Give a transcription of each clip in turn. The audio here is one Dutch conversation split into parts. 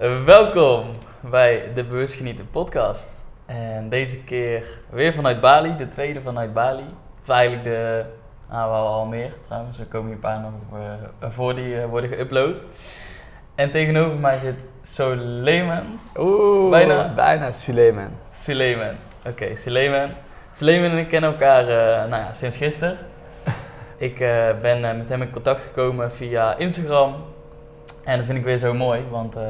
Uh, welkom bij de Bewust Genieten podcast. En deze keer weer vanuit Bali, de tweede vanuit Bali. Of eigenlijk de, nou wel al meer trouwens, er komen hier een paar nog uh, voor die uh, worden geüpload. En tegenover mij zit Suleiman. Oeh, bijna? Bijna, Suleiman. Suleiman, oké, okay, Suleiman. Suleiman en ik kennen elkaar nou ja, sinds gisteren. Ik ben met hem in contact gekomen via Instagram. En dat vind ik weer zo mooi, want uh,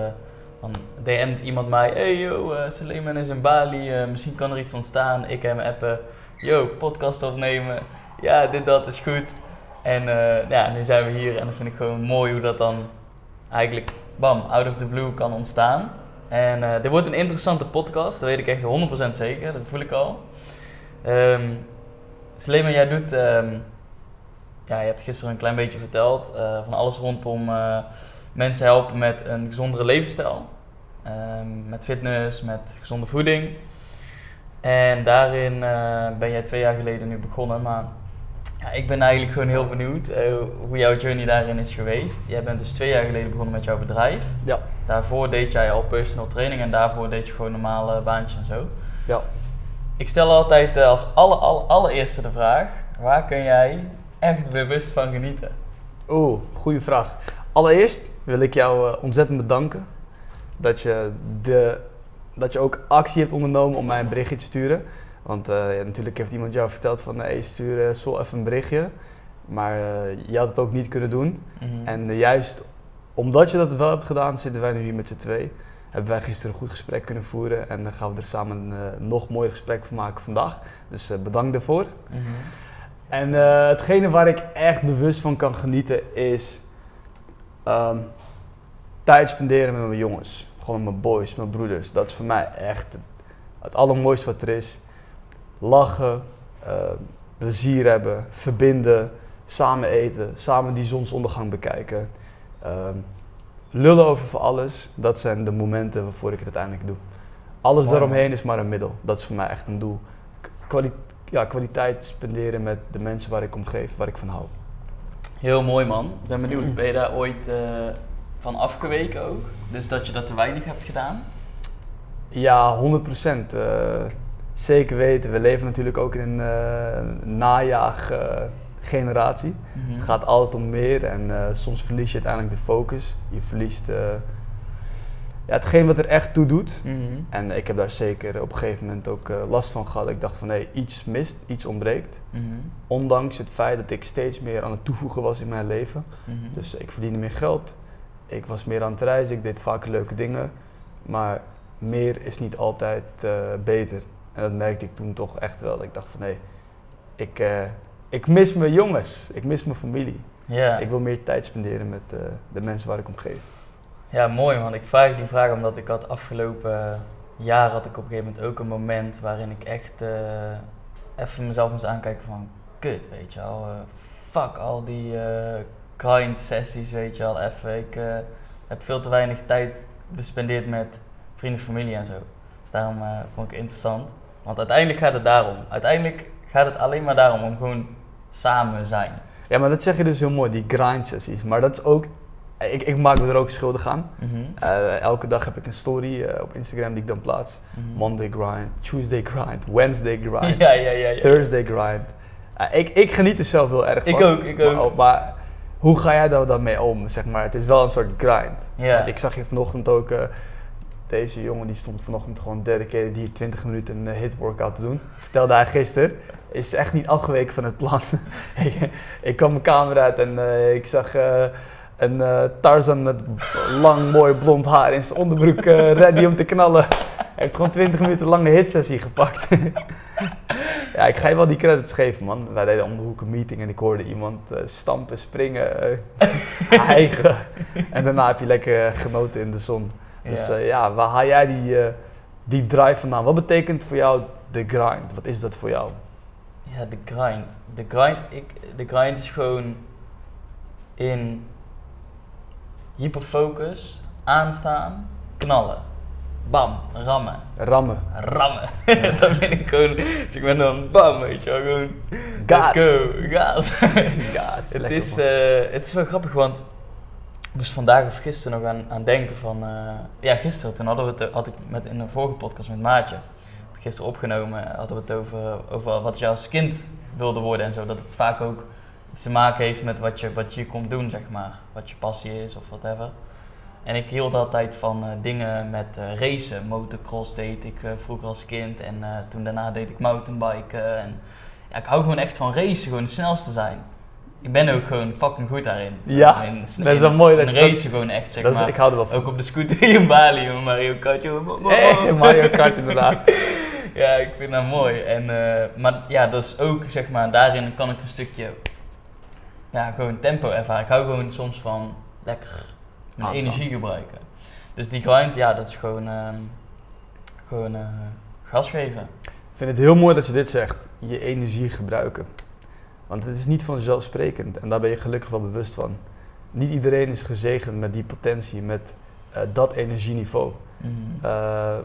dan DM't iemand mij, hey yo, uh, Suleiman is in Bali, uh, misschien kan er iets ontstaan. Ik hem appen, yo, podcast opnemen, ja, dit, dat is goed. En ja, nu zijn we hier en dat vind ik gewoon mooi hoe dat dan eigenlijk, bam, out of the blue kan ontstaan. En dit wordt een interessante podcast, dat weet ik echt 100% zeker, dat voel ik al. Um, Suleiman, jij doet, um, ja, je hebt gisteren een klein beetje verteld van alles rondom mensen helpen met een gezondere levensstijl. Um, met fitness, met gezonde voeding. En daarin uh, ben jij twee jaar geleden nu begonnen. Maar ja, ik ben eigenlijk gewoon heel benieuwd uh, hoe jouw journey daarin is geweest. Jij bent dus twee jaar geleden begonnen met jouw bedrijf. Ja. Daarvoor deed jij al personal training en daarvoor deed je gewoon normale baantjes en zo. Ja. Ik stel altijd uh, als alle, alle, allereerste de vraag: waar kun jij echt bewust van genieten? Oeh, goede vraag. Allereerst wil ik jou uh, ontzettend bedanken dat je, de, dat je ook actie hebt ondernomen om mij een berichtje te sturen. Want uh, ja, natuurlijk heeft iemand jou verteld van hey, stuur uh, Sol even een berichtje. Maar je had het ook niet kunnen doen. Mm -hmm. En juist omdat je dat wel hebt gedaan, zitten wij nu hier met z'n twee. Hebben wij gisteren een goed gesprek kunnen voeren en dan gaan we er samen een nog mooier gesprek van maken vandaag. Dus bedankt daarvoor. Mm -hmm. En hetgene waar ik echt bewust van kan genieten is Um, tijd spenderen met mijn jongens. Gewoon met mijn boys, mijn broeders. Dat is voor mij echt het, het allermooiste wat er is. Lachen, uh, plezier hebben, verbinden, samen eten, samen die zonsondergang bekijken. Um, lullen over voor alles, dat zijn de momenten waarvoor ik het uiteindelijk doe. Alles wow. daaromheen is maar een middel. Dat is voor mij echt een doel. Kwali ja, kwaliteit spenderen met de mensen waar ik om geef, waar ik van hou. Heel mooi man. Ik ben benieuwd, ben je daar ooit uh, van afgeweken ook? Dus dat je dat te weinig hebt gedaan? Ja, 100 procent. Uh, zeker weten. We leven natuurlijk ook in een uh, najaag-generatie. Mm -hmm. Het gaat altijd om meer en soms verlies je uiteindelijk de focus. Je verliest ja, hetgeen wat er echt toe doet. Mm -hmm. En ik heb daar zeker op een gegeven moment ook uh, last van gehad. Ik dacht van nee, iets mist, iets ontbreekt. Mm -hmm. Ondanks het feit dat ik steeds meer aan het toevoegen was in mijn leven. Mm -hmm. Dus ik verdiende meer geld. Ik was meer aan het reizen, ik deed vaker leuke dingen. Maar meer is niet altijd uh, beter. En dat merkte ik toen toch echt wel. Dat ik dacht van nee, ik, uh, ik mis mijn jongens. Ik mis mijn familie. Yeah. Ik wil meer tijd spenderen met de mensen waar ik om geef. Ja, mooi man. Ik vraag die vraag omdat ik had afgelopen jaar had ik op een gegeven moment ook een moment waarin ik echt uh, even mezelf moest aankijken van kut, weet je wel. Uh, fuck al die uh, grind sessies, weet je wel. Even, ik heb veel te weinig tijd bespendeerd met vrienden, familie en zo. Dus daarom vond ik het interessant. Want uiteindelijk gaat het daarom. Uiteindelijk gaat het alleen maar daarom om gewoon samen zijn. Ja, maar dat zeg je dus heel mooi, die grind sessies. Maar dat is ook ik, ik, maak me er ook schuldig aan. Mm -hmm. uh, elke dag heb ik een story uh, op Instagram die ik dan plaats. Mm -hmm. Monday grind, Tuesday grind, Wednesday grind, ja, ja, ja, Thursday grind. Uh, ik, ik, geniet er zelf heel erg van. Ik ook, ik ook. Maar, maar, hoe ga jij daar dan mee om? Zeg maar, het is wel een soort grind. Yeah. Ik zag je vanochtend ook, deze jongen die stond vanochtend gewoon dedicated hier 20 minuten een hit workout te doen. Vertelde hij gisteren. Is echt niet afgeweken van het plan. ik, ik kwam mijn kamer uit en ik zag en uh, Tarzan met lang, mooi blond haar in zijn onderbroek uh, ready om te knallen. Hij heeft gewoon 20 minuten lange hitsessie gepakt. ja, ik ga je wel die credits geven, man. Wij deden om de hoek een meeting en ik hoorde iemand uh, stampen, springen, hijgen. en daarna heb je lekker genoten in de zon. Dus ja, ja waar haal jij die, die drive vandaan? Wat betekent voor jou de grind? Wat is dat voor jou? Ja, de grind. De grind, ik, de grind is gewoon in hyperfocus, aanstaan, knallen. Bam, rammen. Rammen. Rammen. dat vind ik gewoon, dus ik ben dan bam, weet je wel, gewoon Gas. let's go, gas. Gas. het, is, uh, het is wel grappig, want ik moest vandaag of gisteren nog aan, aan denken van... eh, ja, gisteren, toen hadden we het, had ik met, in een vorige podcast met Maatje... Gisteren opgenomen, hadden we het over, over wat je als kind wilde worden en zo. Dat het vaak ook te maken heeft met wat je, wat je komt doen, zeg maar. Wat je passie is of whatever. En ik hield altijd van eh, dingen met eh, racen. Motocross deed ik eh, vroeger als kind en toen daarna deed ik mountainbiken. En, ja, ik hou gewoon echt van racen, gewoon het snelste zijn. Ik ben ook gewoon fucking goed daarin. Ja, in, dat is wel mooi dat je dat- racen gewoon echt, zeg Dat is, maar. ik hou er wel van. Ook op de scooter in Bali, Mario Kart. Hey, Mario Kart inderdaad. Ja, ik vind dat mooi. En, maar ja, dat is ook, zeg maar, daarin kan ik een stukje, ja, gewoon tempo ervaren. Ik hou gewoon soms van lekker mijn energie gebruiken. Dus die grind, ja, dat is gewoon, ehm, gewoon eh, gas geven. Ik vind het heel mooi dat je dit zegt. Je energie gebruiken. Want het is niet vanzelfsprekend. En daar ben je gelukkig wel bewust van. Niet iedereen is gezegend met die potentie, met eh, dat energieniveau. Mhm. Eh,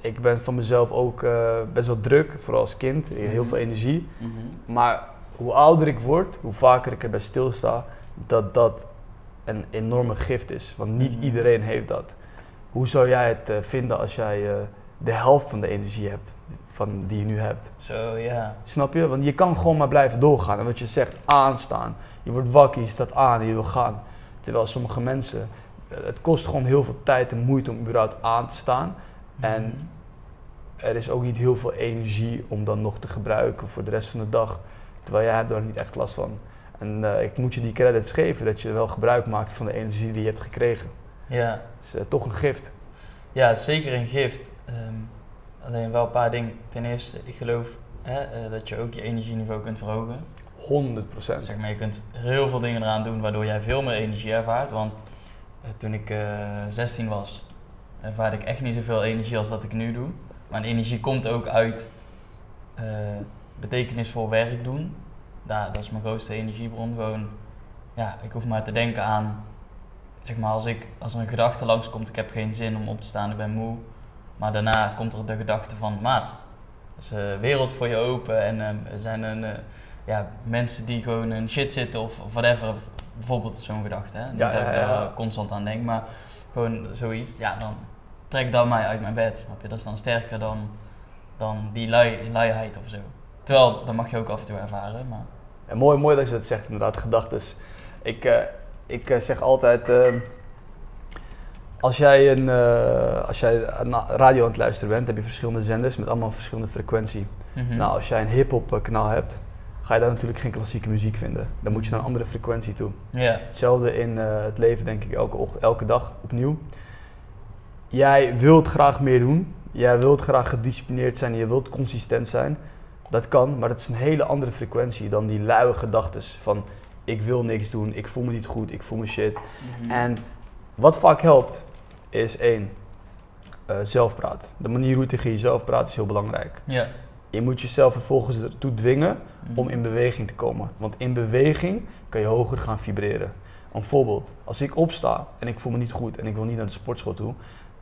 ik ben van mezelf ook best wel druk, vooral als kind. Heel Mhm. veel energie. Mhm. Maar hoe ouder ik word, hoe vaker ik erbij stilsta, dat dat een enorme gift is. Want niet Mhm. iedereen heeft dat. Hoe zou jij het eh, vinden als jij eh, de helft van de energie hebt van die je nu hebt? Zo, ja. Snap je? Want je kan gewoon maar blijven doorgaan. En wat je zegt, aanstaan. Je wordt wakker, je staat aan en je wil gaan. Terwijl sommige mensen, eh, het kost gewoon heel veel tijd en moeite om überhaupt aan te staan. En Mhm. er is ook niet heel veel energie om dan nog te gebruiken voor de rest van de dag. Terwijl jij hebt daar niet echt last van. En eh, ik moet je die credits geven dat je wel gebruik maakt van de energie die je hebt gekregen. Ja. Het is eh, toch een gift. Ja, zeker een gift. Ehm, alleen wel een paar dingen. Ten eerste, ik geloof hè, eh, dat je ook je energieniveau kunt verhogen. 100 procent. Zeg maar, je kunt heel veel dingen eraan doen waardoor jij veel meer energie ervaart. Want toen ik eh 16 was, ervaarde ik echt niet zoveel energie als dat ik nu doe. Mijn energie komt ook uit betekenisvol werk doen. Daar, dat is mijn grootste energiebron. Gewoon, ja, ik hoef maar te denken aan, zeg maar, als, ik, als er een gedachte langskomt, ik heb geen zin om op te staan, ik ben moe. Maar daarna komt er de gedachte van, maat, is een wereld voor je open en eh, er zijn een, eh, ja, mensen die gewoon in shit zitten of, of whatever. Bijvoorbeeld zo'n gedachte, hè. Ja, dat ja, ik ja. constant aan denk, maar gewoon zoiets. Ja, dan trek dat mij uit mijn bed, snap je. Dat is dan sterker dan, dan die lui, luiheid of zo. Terwijl, dat mag je ook af en toe ervaren, maar... En mooi, mooi dat je dat zegt, inderdaad, gedachtes. Ik, eh, ik eh, zeg altijd, eh, als jij, een, eh, als jij radio aan het luisteren bent, heb je verschillende zenders met allemaal verschillende frequentie. Mhm. Nou, als jij een hip-hop kanaal hebt, ga je daar natuurlijk geen klassieke muziek vinden. Dan moet je naar een andere frequentie toe. Ja, Hetzelfde in het leven, denk ik, elke, elke dag opnieuw. Jij wilt graag meer doen. Jij wilt graag gedisciplineerd zijn. Je wilt consistent zijn. Dat kan, maar dat is een hele andere frequentie dan die luie gedachtes van ik wil niks doen, ik voel me niet goed, ik voel me shit. Mhm. En wat vaak helpt, is één, eh, zelfpraat. De manier hoe je tegen jezelf praat is heel belangrijk. ja. Je moet jezelf vervolgens ertoe dwingen Mhm. om in beweging te komen. Want in beweging kan je hoger gaan vibreren. Een voorbeeld, als ik opsta en ik voel me niet goed en ik wil niet naar de sportschool toe,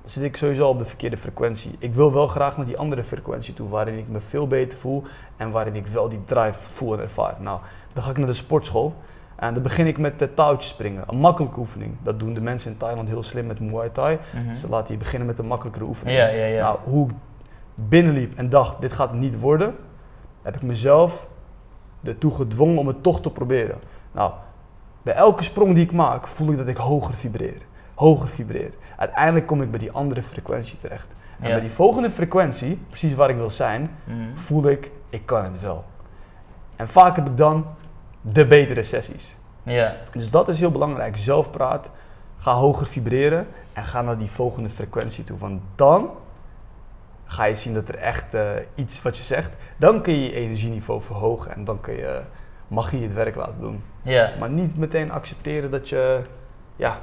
zit ik sowieso op de verkeerde frequentie. Ik wil wel graag naar die andere frequentie toe, waarin ik me veel beter voel en waarin ik wel die drive voel en ervaar. Nou, dan ga ik naar de sportschool en dan begin ik met de touwtjes springen. Een makkelijke oefening. Dat doen de mensen in Thailand heel slim met Muay Thai. Mhm. Ze laten je beginnen met een makkelijkere oefening. Ja, ja, ja. Nou, hoe ik binnenliep en dacht, dit gaat het niet worden, heb ik mezelf ertoe gedwongen om het toch te proberen. Nou, bij elke sprong die ik maak, voel ik dat ik hoger vibreer. Hoger vibreer. Uiteindelijk kom ik bij die andere frequentie terecht. En Ja. bij die volgende frequentie, precies waar ik wil zijn, Mhm. voel ik, ik kan het wel. En vaak heb ik dan de betere sessies. Ja, Dus dat is heel belangrijk. Zelfpraat, ga hoger vibreren en ga naar die volgende frequentie toe. Want dan ga je zien dat er echt eh, iets wat je zegt, dan kun je je energieniveau verhogen en dan kun je, mag je het werk laten doen. ja. Maar niet meteen accepteren dat je ja, eh,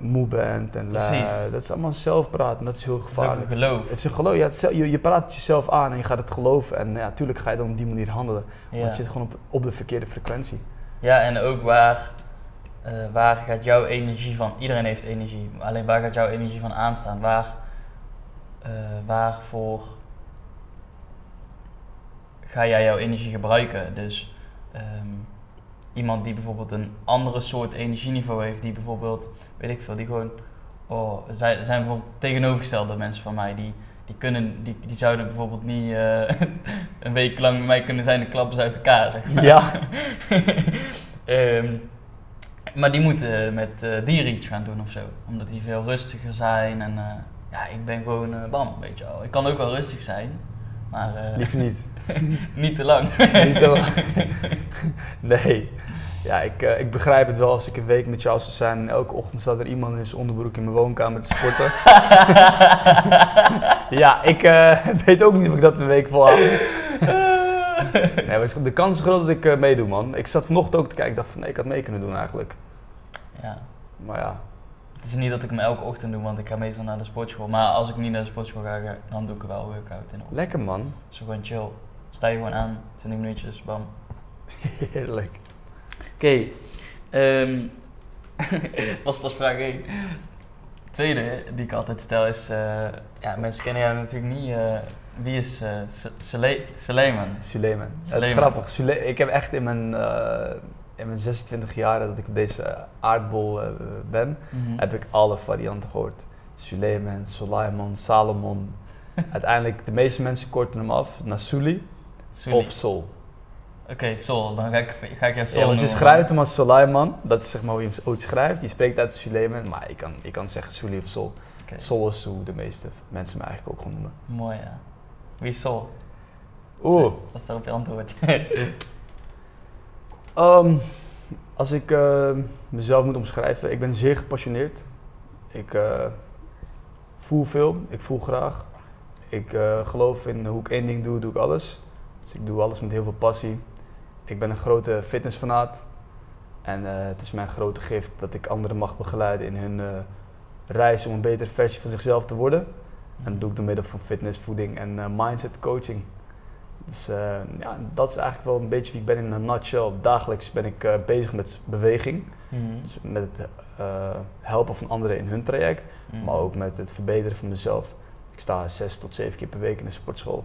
moe bent en lui. Precies. Dat is allemaal zelfpraat en dat is heel Dat is ook een gevaarlijk. geloof. Het is een geloof. Ja, het is je, je praat het jezelf aan en je gaat het geloven. En ja, natuurlijk ga je dan op die manier handelen. Want je zit gewoon op, op de verkeerde frequentie. ja, en ook waar, eh, waar gaat jouw energie van... Iedereen heeft energie. Alleen waar gaat jouw energie van aanstaan? Waar, eh, waarvoor ga jij jouw energie gebruiken? Dus ehm, iemand die bijvoorbeeld een andere soort energieniveau heeft, die bijvoorbeeld, weet ik veel, die gewoon, oh, er zijn, bijvoorbeeld tegenovergestelde mensen van mij, die, die, kunnen, die, die zouden bijvoorbeeld niet eh, een week lang bij mij kunnen zijn en klappen ze uit elkaar, zeg maar. Ja. Ehm, maar die moeten met eh, dieren iets gaan doen of zo, omdat die veel rustiger zijn en eh, ja, ik ben gewoon bam, weet je wel. Ik kan ook wel rustig zijn, maar Liever niet. niet te lang. niet te lang. nee. Ja, ik, eh, ik begrijp het wel als ik een week met jou zou zijn en elke ochtend staat er iemand in zijn onderbroek in mijn woonkamer te sporten. ja, ik eh, weet ook niet of ik dat een week volhoud. Nee, maar de kans is groot dat ik meedoe, man. Ik zat vanochtend ook te kijken, ik dacht van nee, ik had mee kunnen doen eigenlijk. ja. Maar ja, Het is niet dat ik hem elke ochtend doe, want ik ga meestal naar de sportschool. Maar als ik niet naar de sportschool ga, dan doe ik wel workout in. lekker man. Zo gewoon chill. Sta je gewoon aan, 20 minuutjes, bam. Heerlijk. Oké, ehm was pas vraag 1. Tweede die ik altijd stel is, eh, ja, mensen kennen jou natuurlijk niet. eh, wie is eh Su- Sule- Suleiman? Suleiman. Het is Suleiman. grappig. Sule- ik heb echt in mijn, in mijn 26 jaren dat ik op deze aardbol eh, ben, Mhm. heb ik alle varianten gehoord. Suleiman, Solomon, Salomon. Uiteindelijk, de meeste mensen korten hem af naar Suli of Sol. Oké, Sol, dan ga ik, ga ik jou Sol Ja, want je noemen. schrijft hem als Solomon, dat is zeg maar hoe je hem ooit schrijft. Je spreekt uit Suleiman, maar ik kan, ik kan zeggen Suli of Sol. Sol is hoe de meeste mensen me eigenlijk ook gewoon noemen. Mooi ja. Wie is Sol? Oeh. Wat is daarop je antwoord? Ehm, als ik eh, mezelf moet omschrijven, ik ben zeer gepassioneerd. Ik eh, voel veel, ik voel graag. Ik eh, geloof in hoe ik één ding doe, doe ik alles. Dus ik doe alles met heel veel passie. Ik ben een grote fitnessfanaat. En eh, het is mijn grote gift dat ik anderen mag begeleiden in hun reis om een betere versie van zichzelf te worden. En dat doe ik door middel van fitness, voeding en mindset coaching. Dus eh, ja, dat is eigenlijk wel een beetje wie ik ben in een nutshell. Dagelijks ben ik eh, bezig met beweging. Mhm. Dus met het eh, helpen van anderen in hun traject. Mhm. Maar ook met het verbeteren van mezelf. Ik sta zes tot zeven keer per week in de sportschool.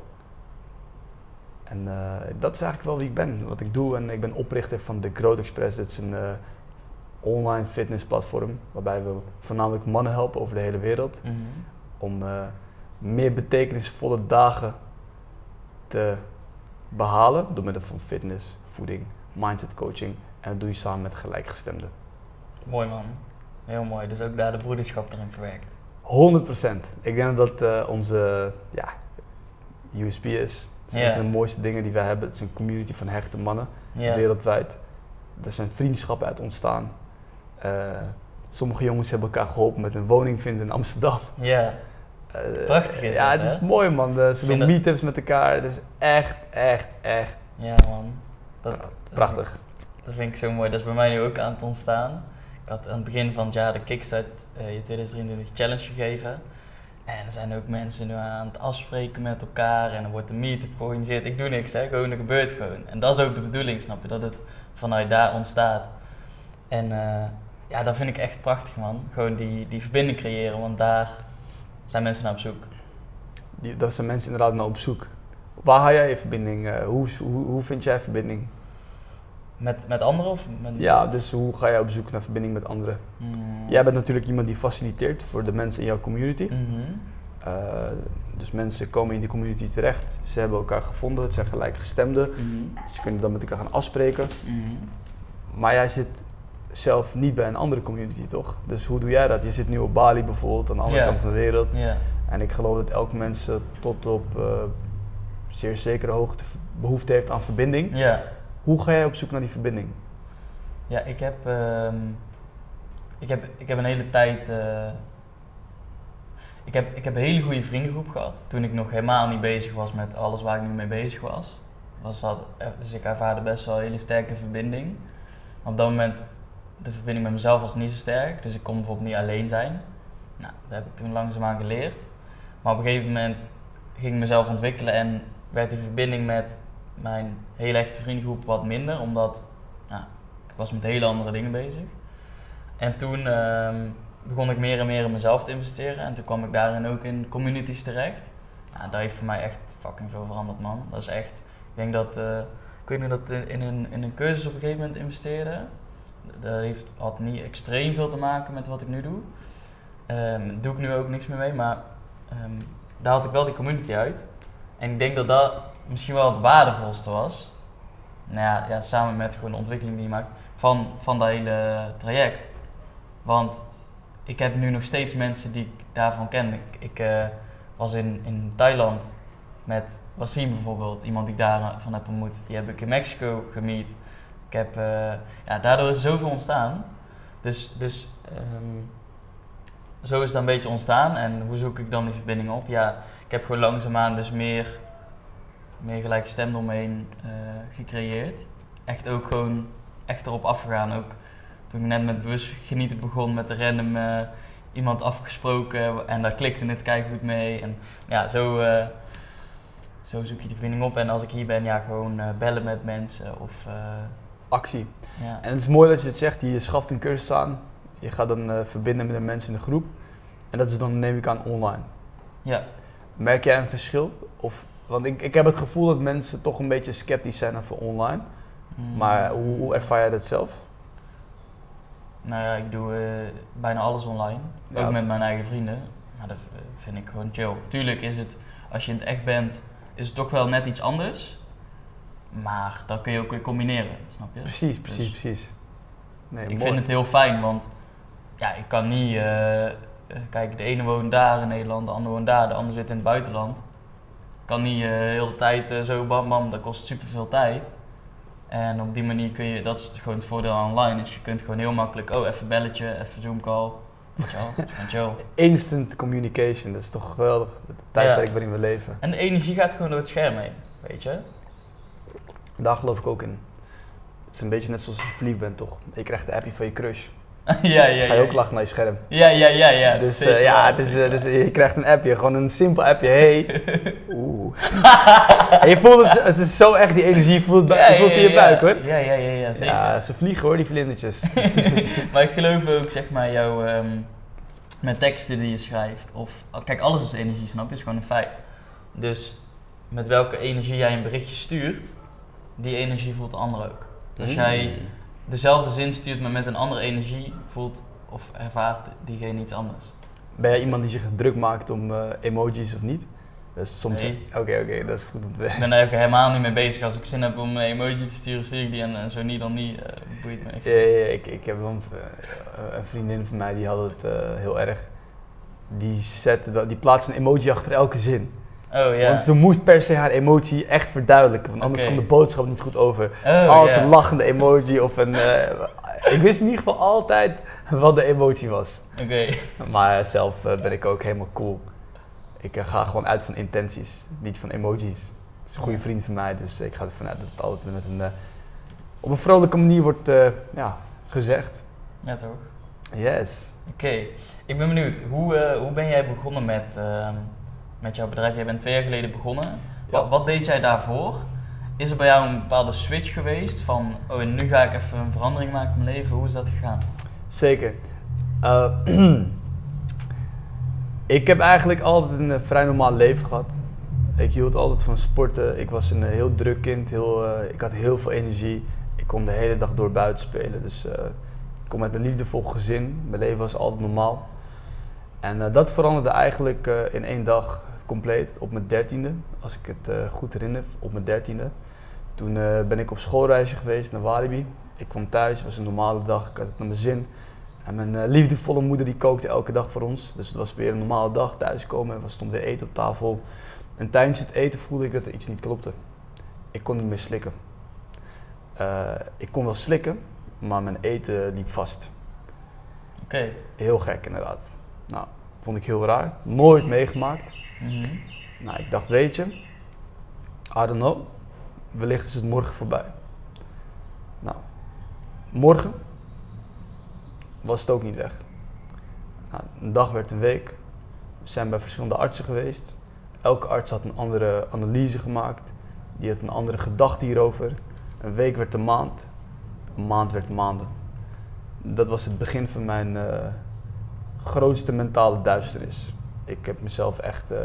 En eh, dat is eigenlijk wel wie ik ben, wat ik doe. En ik ben oprichter van The Growth Express. Dat is een online fitnessplatform waarbij we voornamelijk mannen helpen over de hele wereld Mhm. om meer betekenisvolle dagen te behalen door middel van fitness, voeding, mindset coaching en dat doe je samen met gelijkgestemden. Mooi man. Heel mooi. Dus ook daar de broederschap erin verwerkt. 100%. Ik denk dat dat eh, onze ja, USP is. Het is een van de mooiste dingen die wij hebben. Het is een community van hechte mannen wereldwijd. Er zijn vriendschappen uit ontstaan. Eh, sommige jongens hebben elkaar geholpen met een woning vinden in Amsterdam. Ja. Prachtig is Ja, dat, het is mooi man. De- ze vind doen dat- meetups met elkaar. Het is echt, echt, echt Ja man. Dat, prachtig. Dat vind ik zo mooi. Dat is bij mij nu ook aan het ontstaan. Ik had aan het begin van het jaar de Kickstart eh, je 2023 Challenge gegeven. En er zijn ook mensen nu aan het afspreken met elkaar en er wordt een meetup georganiseerd. Ik doe niks, hè. gewoon er gebeurt gewoon. En dat is ook de bedoeling, snap je, dat het vanuit daar ontstaat. En eh, ja, dat vind ik echt prachtig, man. Gewoon die, die verbinding creëren, want daar zijn mensen naar op zoek. Die, dat zijn mensen inderdaad naar op zoek. Waar haal jij je verbinding? eh, hoe, hoe, hoe vind jij verbinding? Met, met anderen of met Ja, dus hoe ga jij op zoek naar verbinding met anderen? Hmm. Jij bent natuurlijk iemand die faciliteert voor de mensen in jouw community. Mhm. Eh, dus mensen komen in die community terecht. Ze hebben elkaar gevonden. Het zijn gelijkgestemden. Mhm. Ze kunnen dan met elkaar gaan afspreken. Mhm. Maar jij zit zelf niet bij een andere community, toch? Dus hoe doe jij dat? Je zit nu op Bali bijvoorbeeld, aan de andere kant van de wereld. En ik geloof dat elk mens tot op eh, zeer zekere hoogte behoefte heeft aan verbinding. Hoe ga jij op zoek naar die verbinding? Ja, ik heb, ehm, ik heb, ik heb een hele tijd. eh, ik, heb, ik heb een hele goede vriendengroep gehad. Toen ik nog helemaal niet bezig was met alles waar ik nu mee bezig was. was dat, eh, dus ik ervaarde best wel een hele sterke verbinding. Op dat moment, de verbinding met mezelf was niet zo sterk. Dus ik kon bijvoorbeeld niet alleen zijn. Nou, dat heb ik toen langzaamaan geleerd. Maar op een gegeven moment ging ik mezelf ontwikkelen en werd die verbinding met mijn hele echte vriendengroep wat minder. Omdat nou, ik was met hele andere dingen bezig. En toen ehm, begon ik meer en meer in mezelf te investeren. En toen kwam ik daarin ook in communities terecht. Ja, dat heeft voor mij echt fucking veel veranderd, man. Dat is echt... Ik denk dat... eh, ik weet nog dat in, een, in een cursus op een gegeven moment investeerde. Dat heeft, had niet extreem veel te maken met wat ik nu doe. Ehm doe ik nu ook niks meer mee, maar ehm, daar had ik wel die community uit. En ik denk dat dat misschien wel het waardevolste was. Nou ja, ja samen met gewoon de ontwikkeling die je maakt van, van dat hele traject. Want ik heb nu nog steeds mensen die ik daarvan ken. Ik, eh, was in, in Thailand met Wasim bijvoorbeeld, iemand die ik daarvan heb ontmoet. Die heb ik in Mexico gemiet. Ik heb, eh, ja, daardoor is zoveel ontstaan. Dus, dus ehm, zo is het een beetje ontstaan. En hoe zoek ik dan die verbinding op? Ja, ik heb gewoon langzaamaan dus meer, meer gelijke stem omheen eh, gecreëerd. Echt ook gewoon echt erop afgegaan. Ook toen ik net met bewust genieten begon met de random eh, iemand afgesproken en daar klikte het goed mee. En ja, zo, zo zoek je de verbinding op. En als ik hier ben, ja, gewoon bellen met mensen of... Actie. ja. En het is mooi dat je het zegt, je schaft een cursus aan. Je gaat dan eh, verbinden met de mensen in de groep. En dat is dan, neem ik aan, online. ja. Merk jij een verschil? Of, want ik, ik heb het gevoel dat mensen toch een beetje sceptisch zijn over online. Mm. Maar hoe, hoe ervaar jij dat zelf? Nou ja, ik doe eh, bijna alles online. Ja. Ook met mijn eigen vrienden. Maar dat vind ik gewoon chill. Tuurlijk is het, als je in het echt bent, is het toch wel net iets anders. Maar dat kun je ook weer combineren, snap je? Precies, precies, Dus- precies. Nee, ik mooi. vind het heel fijn, want ja, ik kan niet... eh, eh, kijk, de ene woont daar in Nederland, de andere woont daar, de andere zit in het buitenland. Ik kan niet eh, de hele tijd zo bam bam, dat kost super veel tijd. En op die manier kun je, dat is gewoon het voordeel online, is je kunt gewoon heel makkelijk, oh even belletje, even zoom call, chill. Instant communication, dat is toch geweldig. Het tijdperk waarin we leven. En de energie gaat gewoon door het scherm heen, weet je? Daar geloof ik ook in. Het is een beetje net zoals als je verliefd bent, toch? Je krijgt de appje van je crush. ja, ja, Ga je ook lachen naar je scherm. Ja, ja, ja, ja. dus eh, ja, het is, eh, dus je krijgt een appje, gewoon een simpel appje. Hey. Oeh. en je voelt het, het is zo echt die energie, je voelt, het bij- Ja, je voelt het in je buik hoor. Ja, ja, ja, ja, zeker. Ja, ze vliegen hoor, die vlindertjes. maar ik geloof ook, zeg maar, jouw, ehm, met teksten die je schrijft, of, kijk, alles is energie, snap je? is gewoon een feit. Dus met welke energie jij een berichtje stuurt, die energie voelt de ander ook. Als jij dezelfde zin stuurt, maar met een andere energie, voelt of ervaart diegene iets anders. Ben jij iemand die zich druk maakt om eh, emojis of niet? Dat is soms. Nee. Oké, oké, dat is goed om te Ik weten. ben daar ook helemaal niet mee bezig. Als ik zin heb om een emoji te sturen, stuur ik die en, zo niet, dan niet. eh boeit me echt. Ja, ja, ja, ik, ik heb een, eh, een vriendin van mij die had het heel erg. Die, zette dat, die plaatste een emoji achter elke zin. Oh ja. Want ze moest per se haar emotie echt verduidelijken, want anders kwam de boodschap niet goed over. Oh, altijd ja. een lachende emoji of een. eh, ik wist in ieder geval altijd wat de emotie was. Oké. Maar zelf eh, ben ik ook helemaal cool. Ik eh, ga gewoon uit van intenties, niet van emojis. Het is een goede vriend van mij, dus ik ga ervan uit dat het altijd met een, op een vrolijke manier wordt ja, gezegd. Ja, toch? Yes. Oké, ik ben benieuwd. Hoe, hoe ben jij begonnen met, ehm, met jouw bedrijf? Jij bent twee jaar geleden begonnen. Wat, wat deed jij daarvoor? Is er bij jou een bepaalde switch geweest van, oh en nu ga ik even een verandering maken in mijn leven? Hoe is dat gegaan? Zeker. Eh, ik heb eigenlijk altijd een eh, vrij normaal leven gehad. Ik hield altijd van sporten. Ik was een eh, heel druk kind. Heel, ik had heel veel energie. Ik kon de hele dag door buiten spelen. Dus ik kom uit een liefdevol gezin. Mijn leven was altijd normaal. En eh, dat veranderde eigenlijk eh, in één dag compleet op mijn dertiende. Als ik het eh, goed herinner, op mijn dertiende. Toen ben ik op schoolreisje geweest naar Walibi. Ik kwam thuis, het was een normale dag, ik had het naar mijn zin. En mijn liefdevolle moeder die kookte elke dag voor ons. Dus het was weer een normale dag, thuiskomen en er stond weer eten op tafel. En tijdens het eten voelde ik dat er iets niet klopte. Ik kon niet meer slikken. Ik kon wel slikken, maar mijn eten liep vast. Oké. Heel gek inderdaad. Nou, vond ik heel raar. Nooit meegemaakt. Mhm. Nou, ik dacht, weet je, I don't know, wellicht is het morgen voorbij. Nou, morgen was het ook niet weg. Nou, een dag werd een week. We zijn bij verschillende artsen geweest. Elke arts had een andere analyse gemaakt. Die had een andere gedachte hierover. Een week werd een maand. Een maand werd maanden. Dat was het begin van mijn eh, grootste mentale duisternis. Ik heb mezelf echt eh,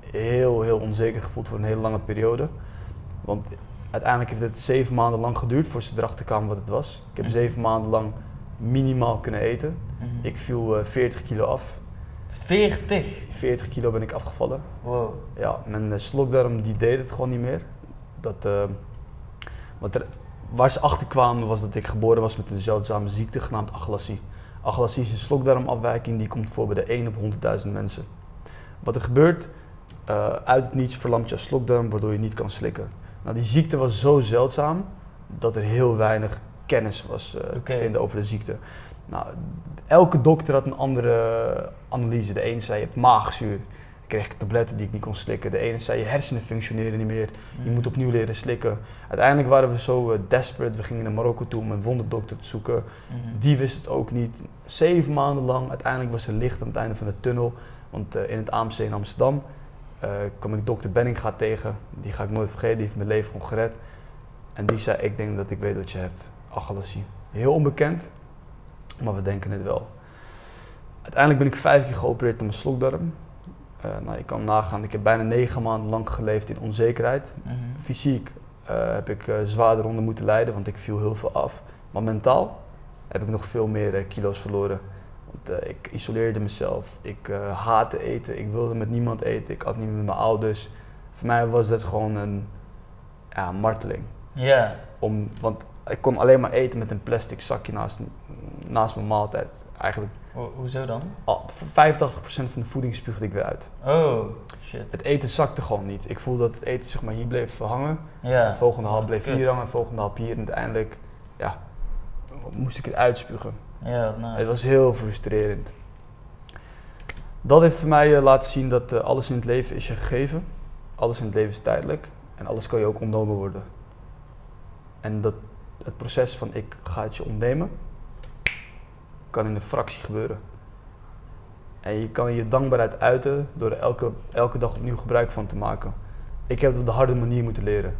heel, heel onzeker gevoeld voor een hele lange periode. Want Uiteindelijk heeft het zeven maanden lang geduurd voor ze erachter kwamen wat het was. Ik heb Mhm. zeven maanden lang minimaal kunnen eten. Mhm. Ik viel eh, 40 kilo af. 40. 40 kilo ben ik afgevallen. Wow. Ja, mijn eh, slokdarm die deed het gewoon niet meer. Dat, wat er, waar ze achter kwamen was dat ik geboren was met een zeldzame ziekte genaamd aglassie. Een slokdarmafwijking die komt voor bij de 1 op 100.000 mensen. Wat er gebeurt, eh, uit het niets verlamt je slokdarm waardoor je niet kan slikken. Nou, die ziekte was zo zeldzaam dat er heel weinig kennis was eh, te vinden over de ziekte. Nou, elke dokter had een andere analyse. De ene zei je hebt maagzuur. Ik kreeg tabletten die ik niet kon slikken. De ene zei je hersenen functioneren niet meer. Je Mhm. moet opnieuw leren slikken. Uiteindelijk waren we zo eh, desperate. We gingen naar Marokko toe om een wonderdokter te zoeken. Mhm. Die wist het ook niet. Zeven maanden lang. Uiteindelijk was er licht aan het einde van de tunnel. Want eh, in het AMC in Amsterdam eh, kwam ik dokter Benninga tegen. Die ga ik nooit vergeten. Die heeft mijn leven gewoon gered. En die zei, ik denk dat ik weet wat je hebt. Achalasie. Heel onbekend. Maar we denken het wel. Uiteindelijk ben ik vijf keer geopereerd aan mijn slokdarm. Eh, nou, je kan nagaan, ik heb bijna negen maanden lang geleefd in onzekerheid. Mhm. Fysiek eh, heb ik eh, zwaarder onder moeten lijden, want ik viel heel veel af. Maar mentaal heb ik nog veel meer kilo's verloren. Want ik isoleerde mezelf, ik haatte eten, ik wilde met niemand eten, ik at niet met mijn ouders. Voor mij was dat gewoon een ja, marteling. Ja. Om, want ik kon alleen maar eten met een plastic zakje naast, naast mijn maaltijd. Eigenlijk Ho- hoezo dan? al, 85% van de voeding spuugde ik weer uit. Oh, shit. Het eten zakte gewoon niet. Ik voelde dat het eten zeg maar, hier bleef hangen. Ja. De volgende hap bleef Kut. hier hangen, de volgende hap hier. En uiteindelijk ja, moest ik het uitspugen. Ja, nou. Het was heel frustrerend. Dat heeft voor mij eh, laten zien dat eh, alles in het leven is je gegeven. Alles in het leven is tijdelijk. En alles kan je ook ontnomen worden. En dat het proces van ik ga het je ontnemen, kan in een fractie gebeuren. En je kan je dankbaarheid uiten door er elke, elke dag opnieuw gebruik van te maken. Ik heb het op de harde manier moeten leren.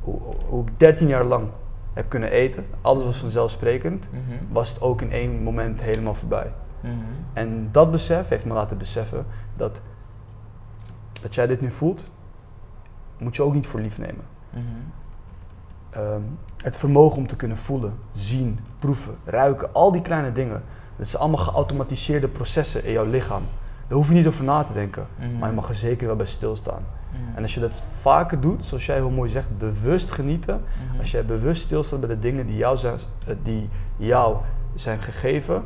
Hoe, hoe ik 13 jaar lang heb kunnen eten, alles was vanzelfsprekend Mhm. was het ook in één moment helemaal voorbij. Mhm. En dat besef heeft me laten beseffen dat, dat jij dit nu voelt, moet je ook niet voor lief nemen. Mhm. Ehm, het vermogen om te kunnen voelen, zien, proeven, ruiken, al die kleine dingen. Dat zijn allemaal geautomatiseerde processen in jouw lichaam. Daar hoef je niet over na te denken, Mhm. maar je mag er zeker wel bij stilstaan. Mhm. En als je dat vaker doet, zoals jij heel mooi zegt, bewust genieten. Mhm. Als jij bewust stilstaat bij de dingen die jou zijn, eh, die jou zijn gegeven,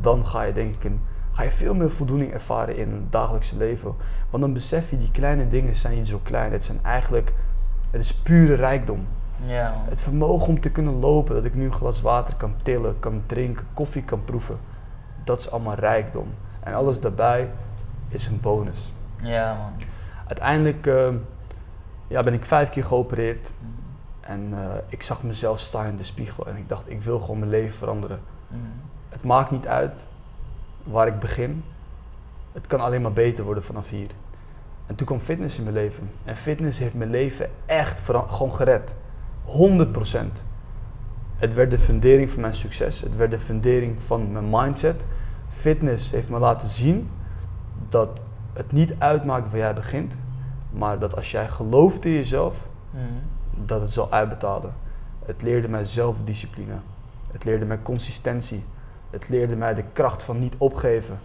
dan ga je denk ik een, ga je veel meer voldoening ervaren in het dagelijkse leven. Want dan besef je, die kleine dingen zijn niet zo klein. Het zijn eigenlijk, het is pure rijkdom. Ja. Het vermogen om te kunnen lopen, dat ik nu een glas water kan tillen, kan drinken, koffie kan proeven. Dat is allemaal rijkdom. En alles daarbij is een bonus. Ja, man. Uiteindelijk eh, ja, ben ik vijf keer geopereerd. Mhm. En eh, ik zag mezelf staan in de spiegel en ik dacht, ik wil gewoon mijn leven veranderen. Mhm. Het maakt niet uit waar ik begin. Het kan alleen maar beter worden vanaf hier. En toen kwam fitness in mijn leven. En fitness heeft mijn leven echt gewoon gered. 100%. Het werd de fundering van mijn succes. Het werd de fundering van mijn mindset. Fitness heeft me laten zien dat het niet uitmaakt waar jij begint. Maar dat als jij gelooft in jezelf, Mhm. dat het zal uitbetalen. Het leerde mij zelfdiscipline. Het leerde mij consistentie. Het leerde mij de kracht van niet opgeven.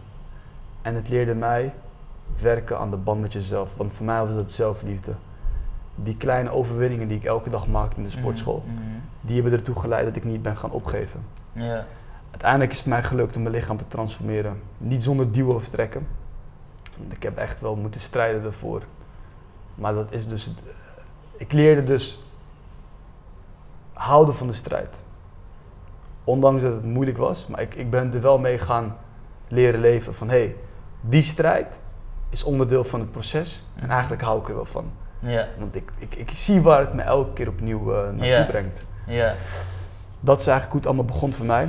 En het leerde mij werken aan de band met jezelf. Want voor mij was het zelfliefde. Die kleine overwinningen die ik elke dag maakte in de sportschool, Mhm. die hebben ertoe geleid dat ik niet ben gaan opgeven. Ja. Uiteindelijk is het mij gelukt om mijn lichaam te transformeren. Niet zonder duwen of trekken. Ik heb echt wel moeten strijden daarvoor. Maar dat is dus. Het, ik leerde dus houden van de strijd. Ondanks dat het moeilijk was, maar ik, ik ben er wel mee gaan leren leven. Van hé, hey, die strijd is onderdeel van het proces en Mhm. eigenlijk hou ik er wel van. Ja. Want ik, ik, ik zie waar het me elke keer opnieuw eh, naartoe Ja. brengt. Ja. Dat is eigenlijk hoe het allemaal begon voor mij.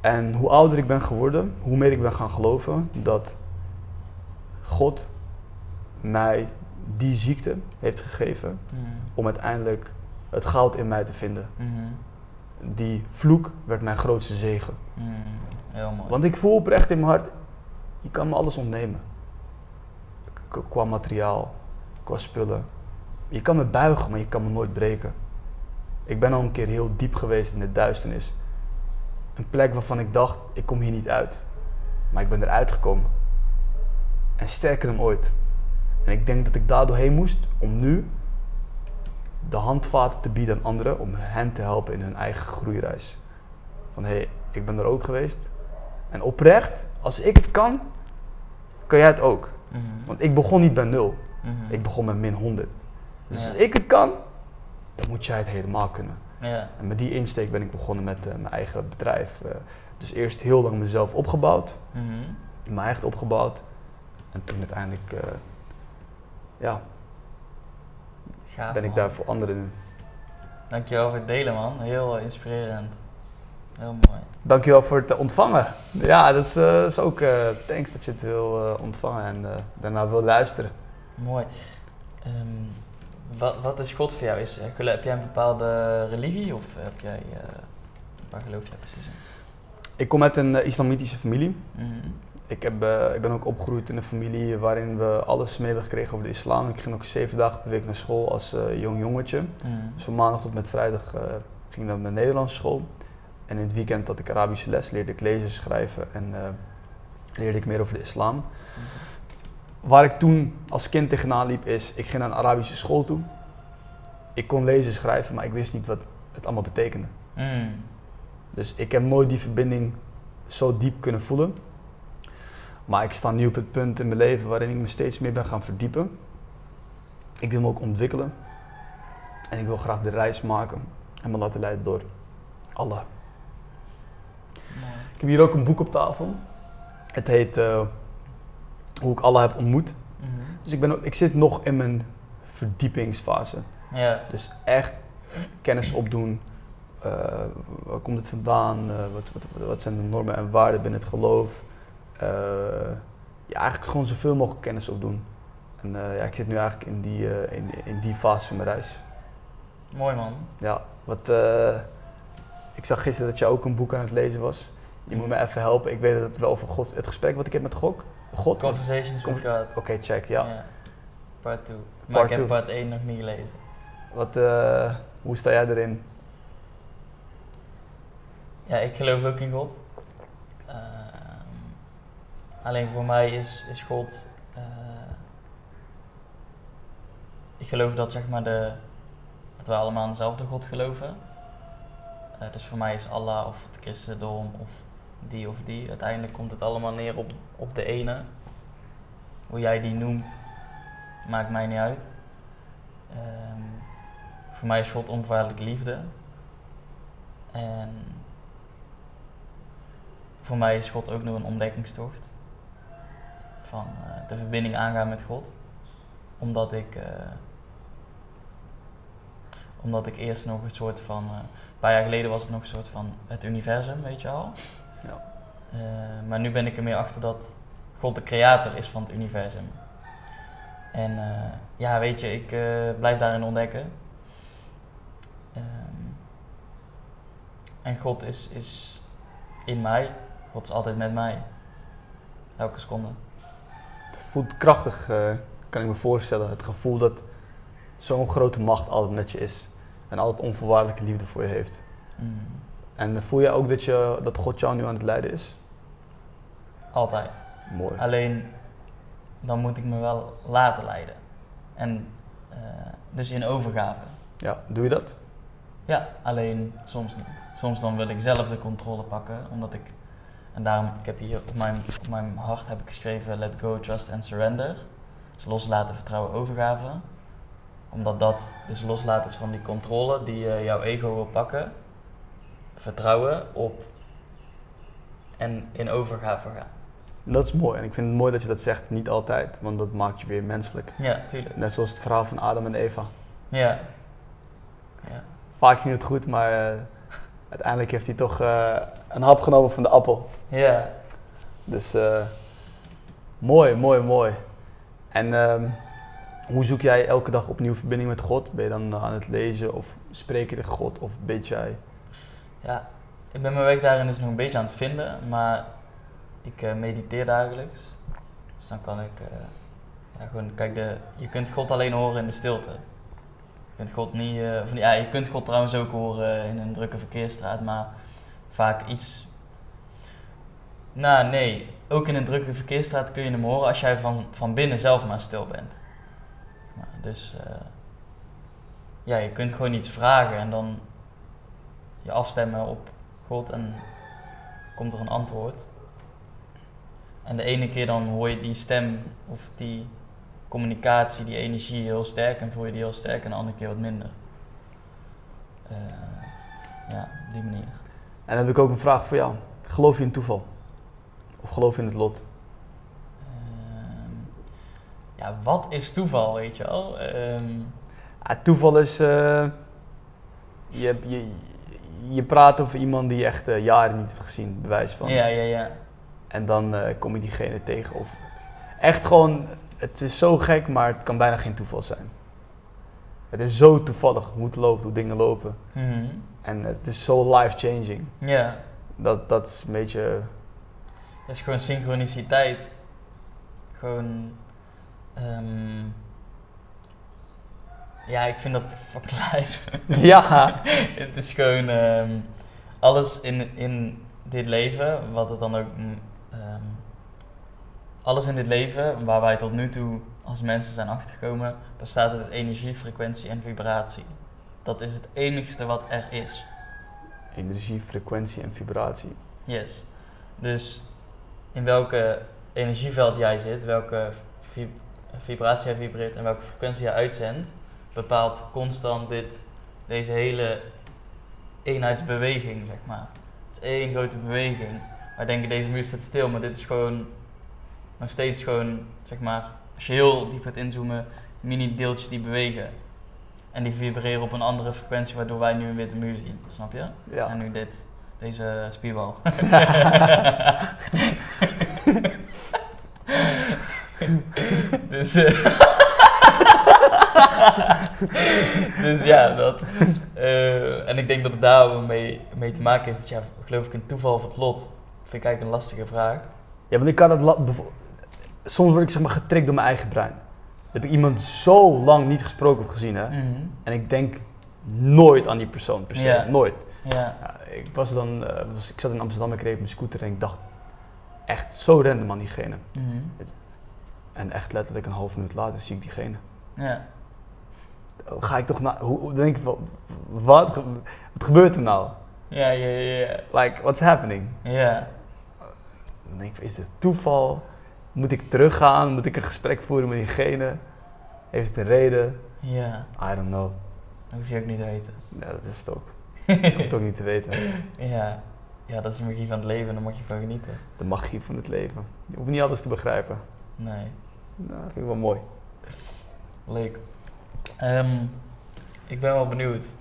En hoe ouder ik ben geworden, hoe meer ik ben gaan geloven dat God mij die ziekte heeft gegeven Mhm. om uiteindelijk het goud in mij te vinden. Mhm. Die vloek werd mijn grootste zegen. Mhm. Heel mooi. Want ik voel oprecht in mijn hart, je kan me alles ontnemen. Qua materiaal, qua spullen. Je kan me buigen, maar je kan me nooit breken. Ik ben al een keer heel diep geweest in de duisternis. Een plek waarvan ik dacht, ik kom hier niet uit. Maar ik ben eruit gekomen. En sterker dan ooit. En ik denk dat ik daar doorheen moest om nu de handvaten te bieden aan anderen. Om hen te helpen in hun eigen groeireis. Van hé, hey, ik ben er ook geweest. En oprecht, als ik het kan, kan jij het ook. Mhm. Want ik begon niet bij nul. Mhm. Ik begon met min 100. Dus Ja. als ik het kan, dan moet jij het helemaal kunnen. Ja. En met die insteek ben ik begonnen met eh, mijn eigen bedrijf. Eh, dus eerst heel lang mezelf opgebouwd, Mhm. mijn eigen opgebouwd. En toen uiteindelijk eh, ja, Gaaf, ben ik man. daar voor anderen nu. Dankjewel voor het delen, man. Heel inspirerend. Heel mooi. Dankjewel voor het ontvangen. Ja, dat is, is ook eh, thanks dat je het wil ontvangen en daarna wil luisteren. Mooi. Ehm, wat, wat is God voor jou? Is, eh, heb jij een bepaalde religie of heb jij, eh, waar geloof jij precies in? Ik kom uit een eh, islamitische familie. Mhm. Ik, heb, ik ben ook opgegroeid in een familie waarin we alles mee hebben gekregen over de islam. Ik ging ook zeven dagen per week naar school als jong jongetje. Mhm. Dus van maandag tot met vrijdag ging ik naar mijn Nederlandse school. En in het weekend had ik Arabische les, leerde ik lezen, schrijven en leerde ik meer over de islam. Mhm. Waar ik toen als kind tegenaan liep is, ik ging naar een Arabische school toe. Ik kon lezen, schrijven, maar ik wist niet wat het allemaal betekende. Mhm. Dus ik heb nooit die verbinding zo diep kunnen voelen. Maar ik sta nu op het punt in mijn leven waarin ik me steeds meer ben gaan verdiepen. Ik wil me ook ontwikkelen. En ik wil graag de reis maken en me laten leiden door Allah. Ik heb hier ook een boek op tafel. Het heet eh, Hoe ik Allah heb ontmoet. Mhm. Dus ik, ben ik zit nog in mijn verdiepingsfase. Ja. Dus echt kennis opdoen. Eh, waar komt het vandaan? Eh, wat, wat, wat zijn de normen en waarden binnen het geloof? Eh, ja, eigenlijk gewoon zoveel mogelijk kennis opdoen. En ja, ik zit nu eigenlijk in die, in, in die fase van mijn reis. Mooi man. Ja, wat, ik zag gisteren dat je ook een boek aan het lezen was. Je moet me even helpen. Ik weet dat het wel over God, het gesprek wat ik heb met God. God Conversations Con- with God. Oké, check, ja. Part 2. Maar Part ik heb two. part 1 nog niet gelezen. Wat, eh, hoe sta jij erin? Ja, ik geloof ook in God. Ehm, alleen voor mij is, is God. eh, ik geloof dat zeg maar de, dat we allemaal in dezelfde God geloven. Eh, dus voor mij is Allah of het christendom of die of die. Uiteindelijk komt het allemaal neer op, op de ene. Hoe jij die noemt, maakt mij niet uit. Ehm, voor mij is God onvoorwaardelijke liefde. En voor mij is God ook nog een ontdekkingstocht. Van eh, de verbinding aangaan met God. Omdat ik, eh, omdat ik eerst nog een soort van. eh, een paar jaar geleden was het nog een soort van het universum, weet je al. Ja. Eh, maar nu ben ik er meer achter dat God de creator is van het universum. En eh, ja, weet je, ik eh, blijf daarin ontdekken. Ehm, en God is, is in mij. God is altijd met mij. Elke seconde. Het voelt krachtig, kan ik me voorstellen. Het gevoel dat zo'n grote macht altijd met je is. En altijd onvoorwaardelijke liefde voor je heeft. Mm. En voel je ook dat, je, dat God jou nu aan het leiden is? Altijd. Mooi. Alleen dan moet ik me wel laten leiden. En eh, dus in overgave. Ja, doe je dat? Ja, alleen soms niet. Soms dan wil ik zelf de controle pakken, omdat ik... En daarom, ik heb hier op mijn, op mijn hart heb ik geschreven let go, trust and surrender. Dus loslaten, vertrouwen, overgave. Omdat dat dus loslaten is van die controle die eh, jouw ego wil pakken. Vertrouwen op en in overgave gaan. Dat is mooi. En ik vind het mooi dat je dat zegt, niet altijd. Want dat maakt je weer menselijk. Ja, tuurlijk. Net zoals het verhaal van Adam en Eva. Ja. Ja. Vaak ging het goed, maar eh, uiteindelijk heeft hij toch eh, een hap genomen van de appel. Ja. Dus eh, mooi, mooi, mooi. En ehm, hoe zoek jij elke dag opnieuw verbinding met God? Ben je dan aan het lezen of spreek je tegen God of bid jij? Ja, ik ben mijn weg daarin dus nog een beetje aan het vinden, maar ik eh, mediteer dagelijks. Dus dan kan ik, eh, gewoon, kijk, de, je kunt God alleen horen in de stilte. Je kunt God niet, eh, of, ja, je kunt God trouwens ook horen in een drukke verkeersstraat, maar vaak iets. Nou, nee. Ook in een drukke verkeersstraat kun je hem horen als jij van, van binnen zelf maar stil bent. Nou, dus ja, je kunt gewoon iets vragen en dan je afstemmen op God en komt er een antwoord. En de ene keer dan hoor je die stem of die communicatie, die energie heel sterk en voel je die heel sterk en de andere keer wat minder. Eh, ja, op die manier. En dan heb ik ook een vraag voor jou. Geloof je in toeval? Of geloof je in het lot? Ehm, ja, wat is toeval, weet je wel? Ehm, Ja, toeval is. eh, je, je, je praat over iemand die je echt eh, jaren niet hebt gezien, bewijs van. ja, ja, ja. En dan eh, kom je diegene tegen. Of echt gewoon, het is zo gek, maar het kan bijna geen toeval zijn. Het is zo toevallig hoe het loopt, hoe dingen lopen. Mhm. En het is zo life-changing. Ja, Dat, dat is een beetje. het is gewoon synchroniciteit. Gewoon. ehm, ja, ik vind dat fucking lijf. ja. het is gewoon ehm, alles in, in dit leven, wat het dan ook. mm, ehm, alles in dit leven waar wij tot nu toe als mensen zijn achtergekomen, bestaat uit energie, frequentie en vibratie. Dat is het enigste wat er is. Energie, frequentie en vibratie. Yes. Dus in welke energieveld jij zit, welke vi- vibratie jij vibreert en welke frequentie jij uitzendt, bepaalt constant dit, deze hele eenheidsbeweging, zeg maar. Het is één grote beweging. Wij denken deze muur staat stil, maar dit is gewoon nog steeds gewoon, zeg maar, als je heel diep gaat inzoomen, mini-deeltjes die bewegen. En die vibreren op een andere frequentie, waardoor wij nu een witte muur zien. Snap je? En Ja. nu dit, deze spierbal. dus, eh, dus ja, dat. eh, en ik denk dat het daar mee, mee te maken heeft. Dus ja, geloof ik in toeval of het lot? Vind ik eigenlijk een lastige vraag. Ja, want ik kan het. Soms word ik zeg maar getrikt door mijn eigen brein. Dan heb ik iemand zo lang niet gesproken of gezien, hè? Mhm. En ik denk nooit aan die persoon per se. Nooit. Ja. Ja, ik, was dan, eh, was, ik zat in Amsterdam, ik reed op mijn scooter en ik dacht echt zo random aan diegene. Mhm. En echt letterlijk een half minuut later zie ik diegene. Ja. Ga ik toch naar. Hoe, hoe denk ik van. Wat, wat gebeurt er nou? Ja, ja, ja. Like, what's happening? Ja. Dan denk ik, is dit toeval? Moet ik teruggaan? Moet ik een gesprek voeren met diegene? Heeft het een reden? Ja. I don't know. Dat hoef je ook niet te weten. Ja, dat is het ook. Ik hoef het ook niet te weten. Ja. Ja, dat is de magie van het leven en daar mag je van genieten. De magie van het leven. Je hoeft niet alles te begrijpen. Nee. Nou, dat vind ik wel mooi. Leuk. Ehm, ik ben wel benieuwd.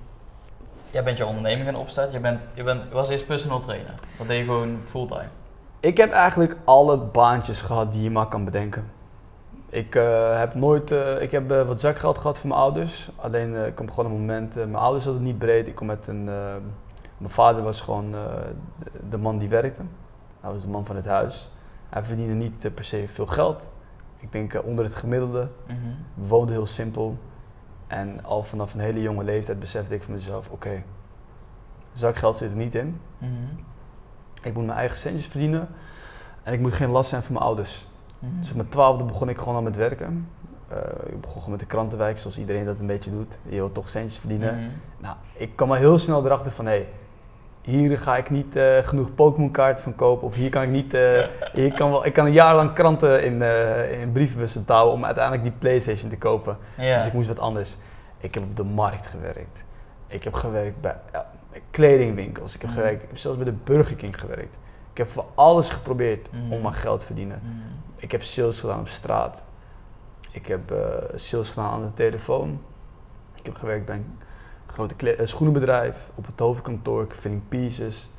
Jij bent je onderneming gaan opstarten. Je, bent, je bent, je was eerst personal trainer. Dat deed je gewoon fulltime. Ik heb eigenlijk alle baantjes gehad die je maar kan bedenken. Ik eh, heb nooit, eh, ik heb eh, wat zakgeld gehad van mijn ouders. Alleen ik kom gewoon op een moment, mijn ouders hadden het niet breed. Ik kom met een, mijn vader was gewoon de, man die werkte. Hij was de man van het huis. Hij verdiende niet per se veel geld. Ik denk onder het gemiddelde. Mhm. We woonden heel simpel. En al vanaf een hele jonge leeftijd besefte ik van mezelf, oké, zakgeld zit er niet in. Mhm. Ik moet mijn eigen centjes verdienen. En ik moet geen last zijn van mijn ouders. Mhm. Dus op mijn twaalfde begon ik gewoon al met werken. Eh, ik begon gewoon met de krantenwijk, zoals iedereen dat een beetje doet. Je wilt toch centjes verdienen. Mhm. Nou, ik kwam al heel snel erachter van, hé, hey, hier ga ik niet eh, genoeg Pokémon kaarten van kopen. Of hier kan ik niet, eh, hier kan wel, ik kan een jaar lang kranten in, eh, in brievenbussen touwen om uiteindelijk die Playstation te kopen. Ja. Dus ik moest wat anders. Ik heb op de markt gewerkt. Ik heb gewerkt bij kledingwinkels. Ik heb Mhm. gewerkt, ik heb zelfs bij de Burger King gewerkt. Ik heb voor alles geprobeerd Mhm. om maar geld te verdienen. Mhm. Ik heb sales gedaan op straat. Ik heb sales gedaan aan de telefoon. Ik heb gewerkt bij een grote eh, schoenenbedrijf, op het hoofdkantoor, filling pieces.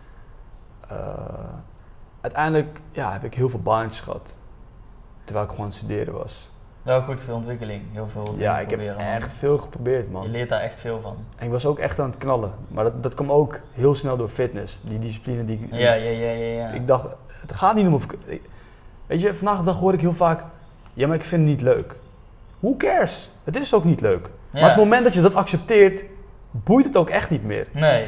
Eh, uiteindelijk ja, heb ik heel veel baantjes gehad, terwijl ik gewoon aan het studeren was. Wel goed veel ontwikkeling. Heel veel Ja, ik heb man. echt veel geprobeerd, man. Je leert daar echt veel van. En ik was ook echt aan het knallen. Maar dat, dat kwam ook heel snel door fitness. Die discipline die ik... Ja, ja, ja, ja. ja. Ik dacht, het gaat niet om of ik... ik- Weet je, vandaag de dag hoor ik heel vaak... Ja, maar ik vind het niet leuk. Who cares? Het is ook niet leuk. Maar het moment dat je dat accepteert, boeit het ook echt niet meer. Nee.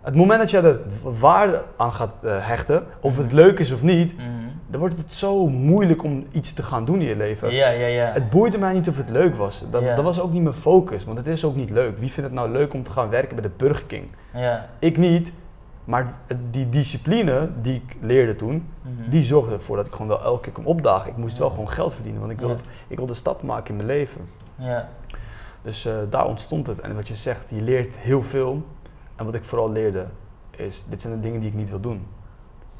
Het moment dat je er waarde aan gaat eh, hechten, of het leuk is of niet, Mhm. dan wordt het zo moeilijk om iets te gaan doen in je leven. Ja, ja, ja. Het boeide mij niet of het leuk was. Dat, Ja. dat was ook niet mijn focus, want het is ook niet leuk. Wie vindt het nou leuk om te gaan werken bij de Burger King? Ja. Ik niet, maar die discipline die ik leerde toen, Mhm. die zorgde ervoor dat ik gewoon wel elke keer kon opdagen. Ik moest wel gewoon geld verdienen, want ik wilde, Ja. ik wilde stappen maken in mijn leven. Ja. Dus eh, daar ontstond het. En wat je zegt, je leert heel veel. En wat ik vooral leerde, is dit zijn de dingen die ik niet wil doen.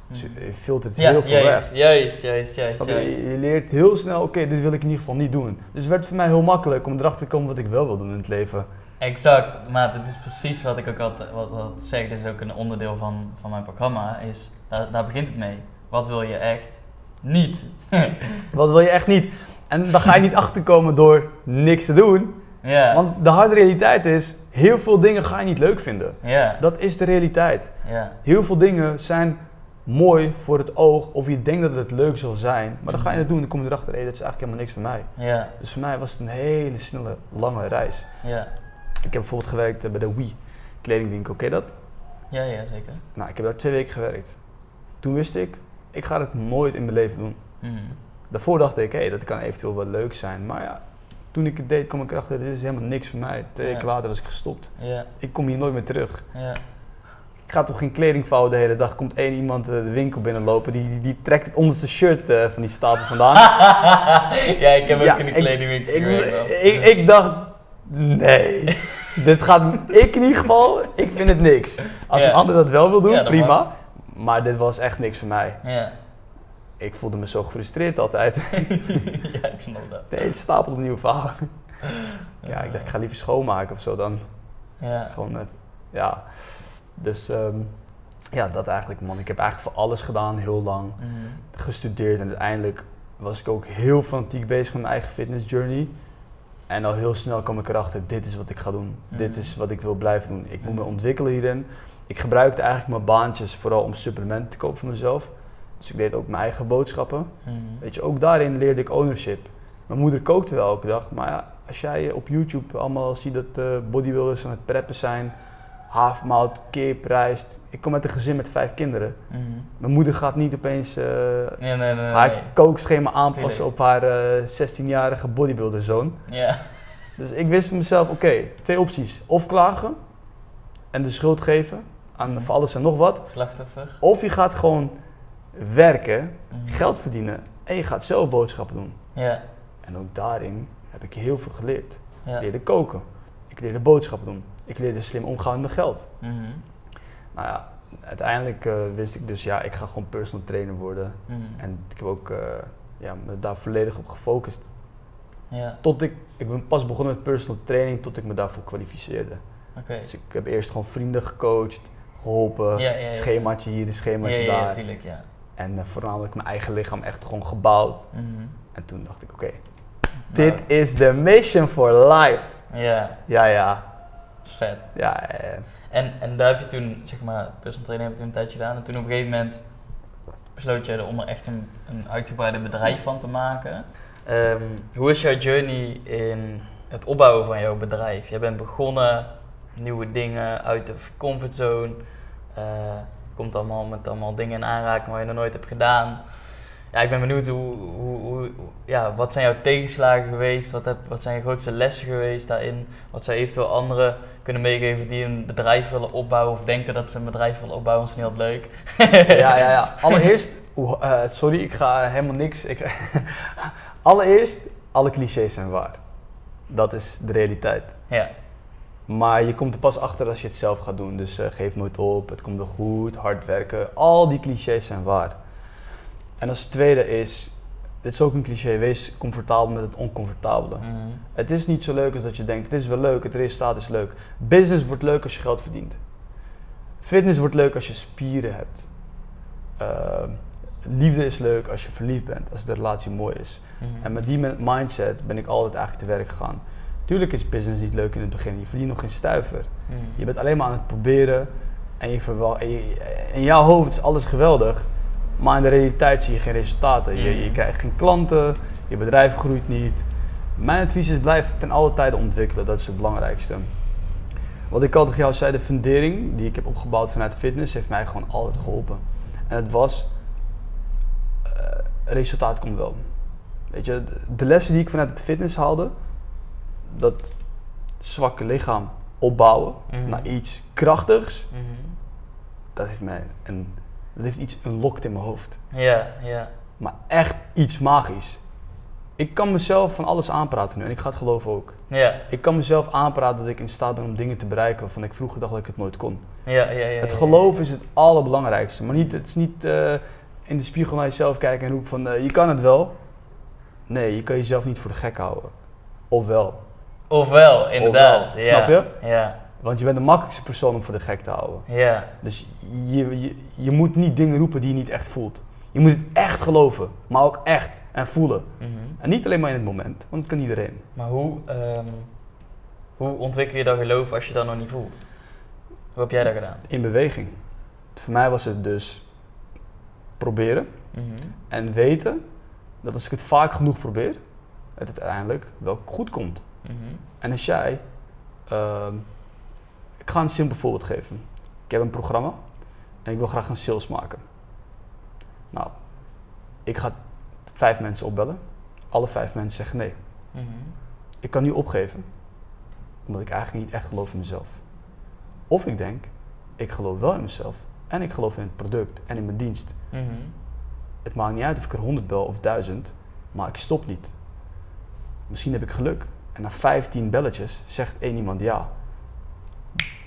Dus je je filtert Ja, heel veel juist, weg. juist, juist, juist, juist. Je, je leert heel snel, oké, dit wil ik in ieder geval niet doen. Dus het werd voor mij heel makkelijk om erachter te komen wat ik wel wil doen in het leven. Exact, maar dit is precies wat ik ook altijd wat, wat zeg. Dit is ook een onderdeel van, van mijn programma. Is, daar, daar begint het mee. Wat wil je echt niet? Wat wil je echt niet? En dan ga je niet achterkomen door niks te doen. Want de harde realiteit is, heel veel dingen ga je niet leuk vinden. ja, Dat is de realiteit. ja, Heel veel dingen zijn mooi voor het oog, of je denkt dat het leuk zal zijn. Maar dan ga je het doen en dan kom je erachter, hé, dat is eigenlijk helemaal niks voor mij. ja, Dus voor mij was het een hele snelle, lange reis. ja. Ik heb bijvoorbeeld gewerkt eh, bij de Wii kledingwinkel, oké dat? Ja, ja, zeker. Nou, ik heb daar twee weken gewerkt. Toen wist ik, ik ga het nooit in mijn leven doen. Mhm. Daarvoor dacht ik, hé, dat kan eventueel wel leuk zijn. Maar ja, toen ik het deed, kwam ik erachter, dit is helemaal niks voor mij. Twee weken later was ik gestopt. Ja, Ik kom hier nooit meer terug. ja. Ik ga toch geen kleding vouwen de hele dag. Komt één iemand eh, de winkel binnenlopen, die, die, die trekt het onderste shirt eh, van die stapel vandaan. ja, ik heb ook in de kledingwinkel ik, ik, ik dacht, nee, dit gaat, ik in ieder geval, ik vind het niks. Als Ja. een ander dat wel wil doen, Ja, prima. Maar dit was echt niks voor mij. Ja. Ik voelde me zo gefrustreerd altijd. ja, ik snap dat. De hele stapel opnieuw vouwen. Ja, ik dacht, ik ga liever schoonmaken of zo dan. Ja, Gewoon, eh, ja. Dus, ehm, ja, dat eigenlijk, man. Ik heb eigenlijk voor alles gedaan, heel lang. Mhm. Gestudeerd en uiteindelijk was ik ook heel fanatiek bezig met mijn eigen fitness journey. En al heel snel kwam ik erachter, dit is wat ik ga doen. Dit Mhm. is wat ik wil blijven doen. Ik moet me Mhm. ontwikkelen hierin. Ik gebruikte eigenlijk mijn baantjes vooral om supplementen te kopen voor mezelf. Dus ik deed ook mijn eigen boodschappen. Mhm. Weet je, ook daarin leerde ik ownership. Mijn moeder kookte wel elke dag, maar ja, als jij op YouTube allemaal ziet dat eh bodybuilders aan het preppen zijn, havermout, kip, rijst. Ik kom uit een gezin met vijf kinderen. Mhm. Mijn moeder gaat niet opeens eh, Nee, nee, nee. haar kookschema aanpassen Tuurlijk. op haar eh, 16-jarige bodybuilderzoon. Ja. Dus ik wist mezelf, oké, twee opties. Of klagen en de schuld geven aan Mhm. voor alles en nog wat. Slachtoffer. Of je gaat gewoon werken, Mhm. geld verdienen en je gaat zelf boodschappen doen. Ja. En ook daarin heb ik heel veel geleerd. Ja. Ik leerde koken. Ik leerde boodschappen doen. Ik leerde slim omgaan met geld. Mhm. Nou ja, uiteindelijk eh, wist ik dus, ja, ik ga gewoon personal trainer worden. Mhm. En ik heb ook eh, ja, me daar volledig op gefocust. Ja. Tot ik, ik ben pas begonnen met personal training tot ik me daarvoor kwalificeerde. Dus ik heb eerst gewoon vrienden gecoacht, geholpen, Ja, ja, ja. schemaatje hier, een schemaatje ja, ja, daar. tuurlijk, ja. En eh, voornamelijk mijn eigen lichaam echt gewoon gebouwd. Mhm. En toen dacht ik, oké, Nou, dit is de mission for life. Ja, Ja, ja, vet. ja. En, en daar heb je toen, zeg maar, personal trainer heb je toen een tijdje gedaan. En toen op een gegeven moment besloot je er om er echt een, een uitgebreide bedrijf van te maken. Ehm, hoe is jouw journey in het opbouwen van jouw bedrijf? Je bent begonnen, nieuwe dingen uit de comfortzone. eh komt allemaal met allemaal dingen in aanraking waar je nog nooit hebt gedaan. Ja, ik ben benieuwd, hoe, hoe, hoe, ja, wat zijn jouw tegenslagen geweest? Wat, heb, wat zijn je grootste lessen geweest daarin? Wat zou eventueel anderen kunnen meegeven die een bedrijf willen opbouwen of denken dat ze een bedrijf willen opbouwen? Misschien wat leuk. ja, ja, ja. Allereerst, eh, sorry, ik ga helemaal niks. Ik, allereerst, alle clichés zijn waar. Dat is de realiteit. Ja, Maar je komt er pas achter als je het zelf gaat doen. Dus eh, geef nooit op, het komt wel goed, hard werken. Al die clichés zijn waar. En als tweede is, dit is ook een cliché, wees comfortabel met het oncomfortabele. Mhm. Het is niet zo leuk als dat je denkt. Het is wel leuk, het resultaat is leuk. Business wordt leuk als je geld verdient. Fitness wordt leuk als je spieren hebt. Uh, liefde is leuk als je verliefd bent, als de relatie mooi is. Mhm. En met die mindset ben ik altijd eigenlijk te werk gegaan. Tuurlijk is business niet leuk in het begin. Je verdient nog geen stuiver. Mhm. Je bent alleen maar aan het proberen. En, je en je- in jouw hoofd is alles geweldig. Maar in de realiteit zie je geen resultaten. Je, je Mhm. krijgt geen klanten. Je bedrijf groeit niet. Mijn advies is blijf ten alle tijde ontwikkelen. Dat is het belangrijkste. Wat ik al tegen jou zei, de fundering die ik heb opgebouwd vanuit fitness, heeft mij gewoon altijd geholpen. En het was, eh, resultaat komt wel. Weet je, de- de lessen die ik vanuit het fitness haalde, dat zwakke lichaam opbouwen Mhm. naar iets krachtigs, Mhm. dat heeft mij een, dat heeft iets unlocked in mijn hoofd. Ja, ja. Maar echt iets magisch. Ik kan mezelf van alles aanpraten nu en ik ga het geloven ook. Ja, Ik kan mezelf aanpraten dat ik in staat ben om dingen te bereiken waarvan ik vroeger dacht dat ik het nooit kon. ja, ja. ja, Het geloof is het allerbelangrijkste. Maar niet, het is niet eh, in de spiegel naar jezelf kijken en roepen van eh, je kan het wel. Nee, je kan jezelf niet voor de gek houden. Ofwel. Ofwel, inderdaad. Ofwel, ja. snap je? Ja, Want je bent de makkelijkste persoon om voor de gek te houden. ja. Dus je, je, je moet niet dingen roepen die je niet echt voelt. Je moet het echt geloven, maar ook echt en voelen. Mhm. En niet alleen maar in het moment, want dat kan iedereen. Maar hoe, ehm, hoe ontwikkel je dat geloof als je dat nog niet voelt? Hoe heb jij dat gedaan? In beweging. Voor mij was het dus proberen Mhm. en weten dat als ik het vaak genoeg probeer, het uiteindelijk wel goed komt. Mhm. En als jij, ehm, ik ga een simpel voorbeeld geven. Ik heb een programma en ik wil graag een sales maken. Nou, ik ga vijf mensen opbellen. Alle vijf mensen zeggen nee. Mhm. Ik kan nu opgeven, omdat ik eigenlijk niet echt geloof in mezelf. Of ik denk, ik geloof wel in mezelf en ik geloof in het product en in mijn dienst. Mhm. Het maakt niet uit of ik er 100 bel of 1000, maar ik stop niet. Misschien heb ik geluk en na 15 belletjes zegt één iemand ja.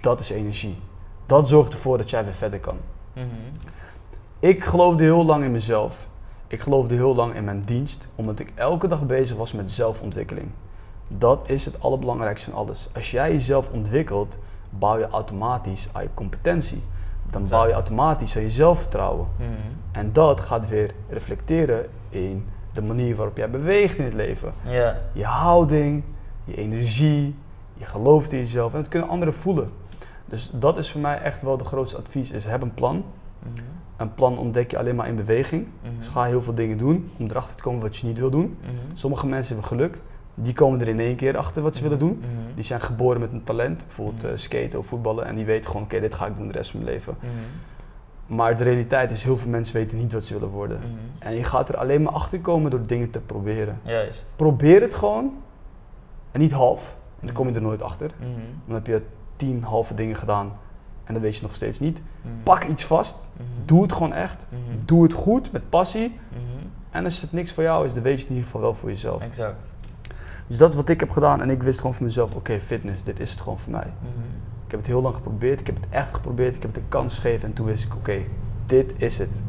Dat is energie. Dat zorgt ervoor dat jij weer verder kan. Mhm. Ik geloofde heel lang in mezelf. Ik geloofde heel lang in mijn dienst, omdat ik elke dag bezig was met zelfontwikkeling. Dat is het allerbelangrijkste van alles. Als jij jezelf ontwikkelt, bouw je automatisch aan je competentie. Dan bouw je automatisch aan je zelfvertrouwen. Mhm. En dat gaat weer reflecteren in de manier waarop jij beweegt in het leven. Je houding, je energie, je gelooft in jezelf en dat kunnen anderen voelen. Dus dat is voor mij echt wel de grootste advies, is heb een plan. Mhm. Een plan ontdek je alleen maar in beweging. Mhm. Dus ga heel veel dingen doen om erachter te komen wat je niet wil doen. Mhm. Sommige mensen hebben geluk, die komen er in één keer achter wat ze willen doen. Mhm. Die zijn geboren met een talent, bijvoorbeeld eh, skaten of voetballen, en die weten gewoon, oké, dit ga ik doen de rest van mijn leven. Maar de realiteit is, heel veel mensen weten niet wat ze willen worden. En je gaat er alleen maar achter komen door dingen te proberen. Juist. Probeer het gewoon en niet half, dan Mhm. kom je er nooit achter. Mhm. Dan heb je tien halve dingen gedaan en dan weet je nog steeds niet. Mhm. Pak iets vast, Mhm. doe het gewoon echt. Mhm. Doe het goed, met passie. Mhm. En als het niks voor jou is, dan weet je het in ieder geval wel voor jezelf. Exact. Dus dat is wat ik heb gedaan en ik wist gewoon voor mezelf, oké, fitness, dit is het gewoon voor mij. Ik heb het heel lang geprobeerd, ik heb het echt geprobeerd, ik heb het een kans gegeven en toen wist ik, oké, dit is het.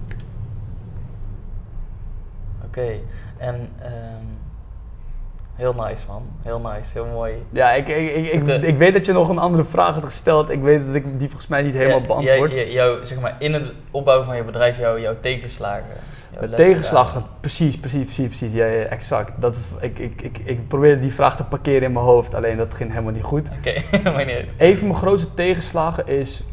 Oké. En ehm, heel nice man. Heel nice. Heel mooi. Ja, ik, ik, ik, ik, De- ik weet dat je nog een andere vraag had gesteld. Ik weet dat ik die volgens mij niet helemaal Ja, beantwoord. jij- jou, zeg maar, in het opbouwen van je bedrijf, jou, jouw tegenslagen. jouw tegenslagen, precies, precies, precies, precies. Ja, ja, exact. Dat is, ik, ik, ik, ik probeerde die vraag te parkeren in mijn hoofd, alleen dat ging helemaal niet goed. Oké, maar niet. Een van mijn grootste tegenslagen is.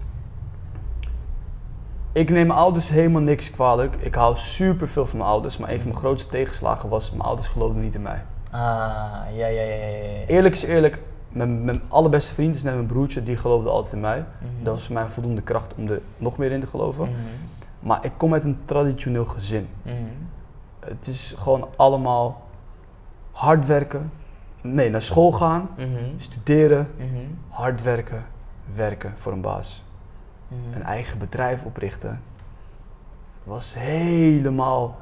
Ik neem mijn ouders helemaal niks kwalijk. Ik hou super veel van mijn ouders, maar een van mijn grootste tegenslagen was: mijn ouders geloofden niet in mij. Ah, ja, ja, ja, ja. ja, ja. Eerlijk is eerlijk, mijn, mijn allerbeste vriend is net mijn broertje, die geloofde altijd in mij. Mhm. Dat was voor mij voldoende kracht om er nog meer in te geloven. Mhm. Maar ik kom uit een traditioneel gezin. Mhm. Het is gewoon allemaal hard werken. Nee, naar school gaan, studeren, hard werken, werken voor een baas. Een eigen bedrijf oprichten was helemaal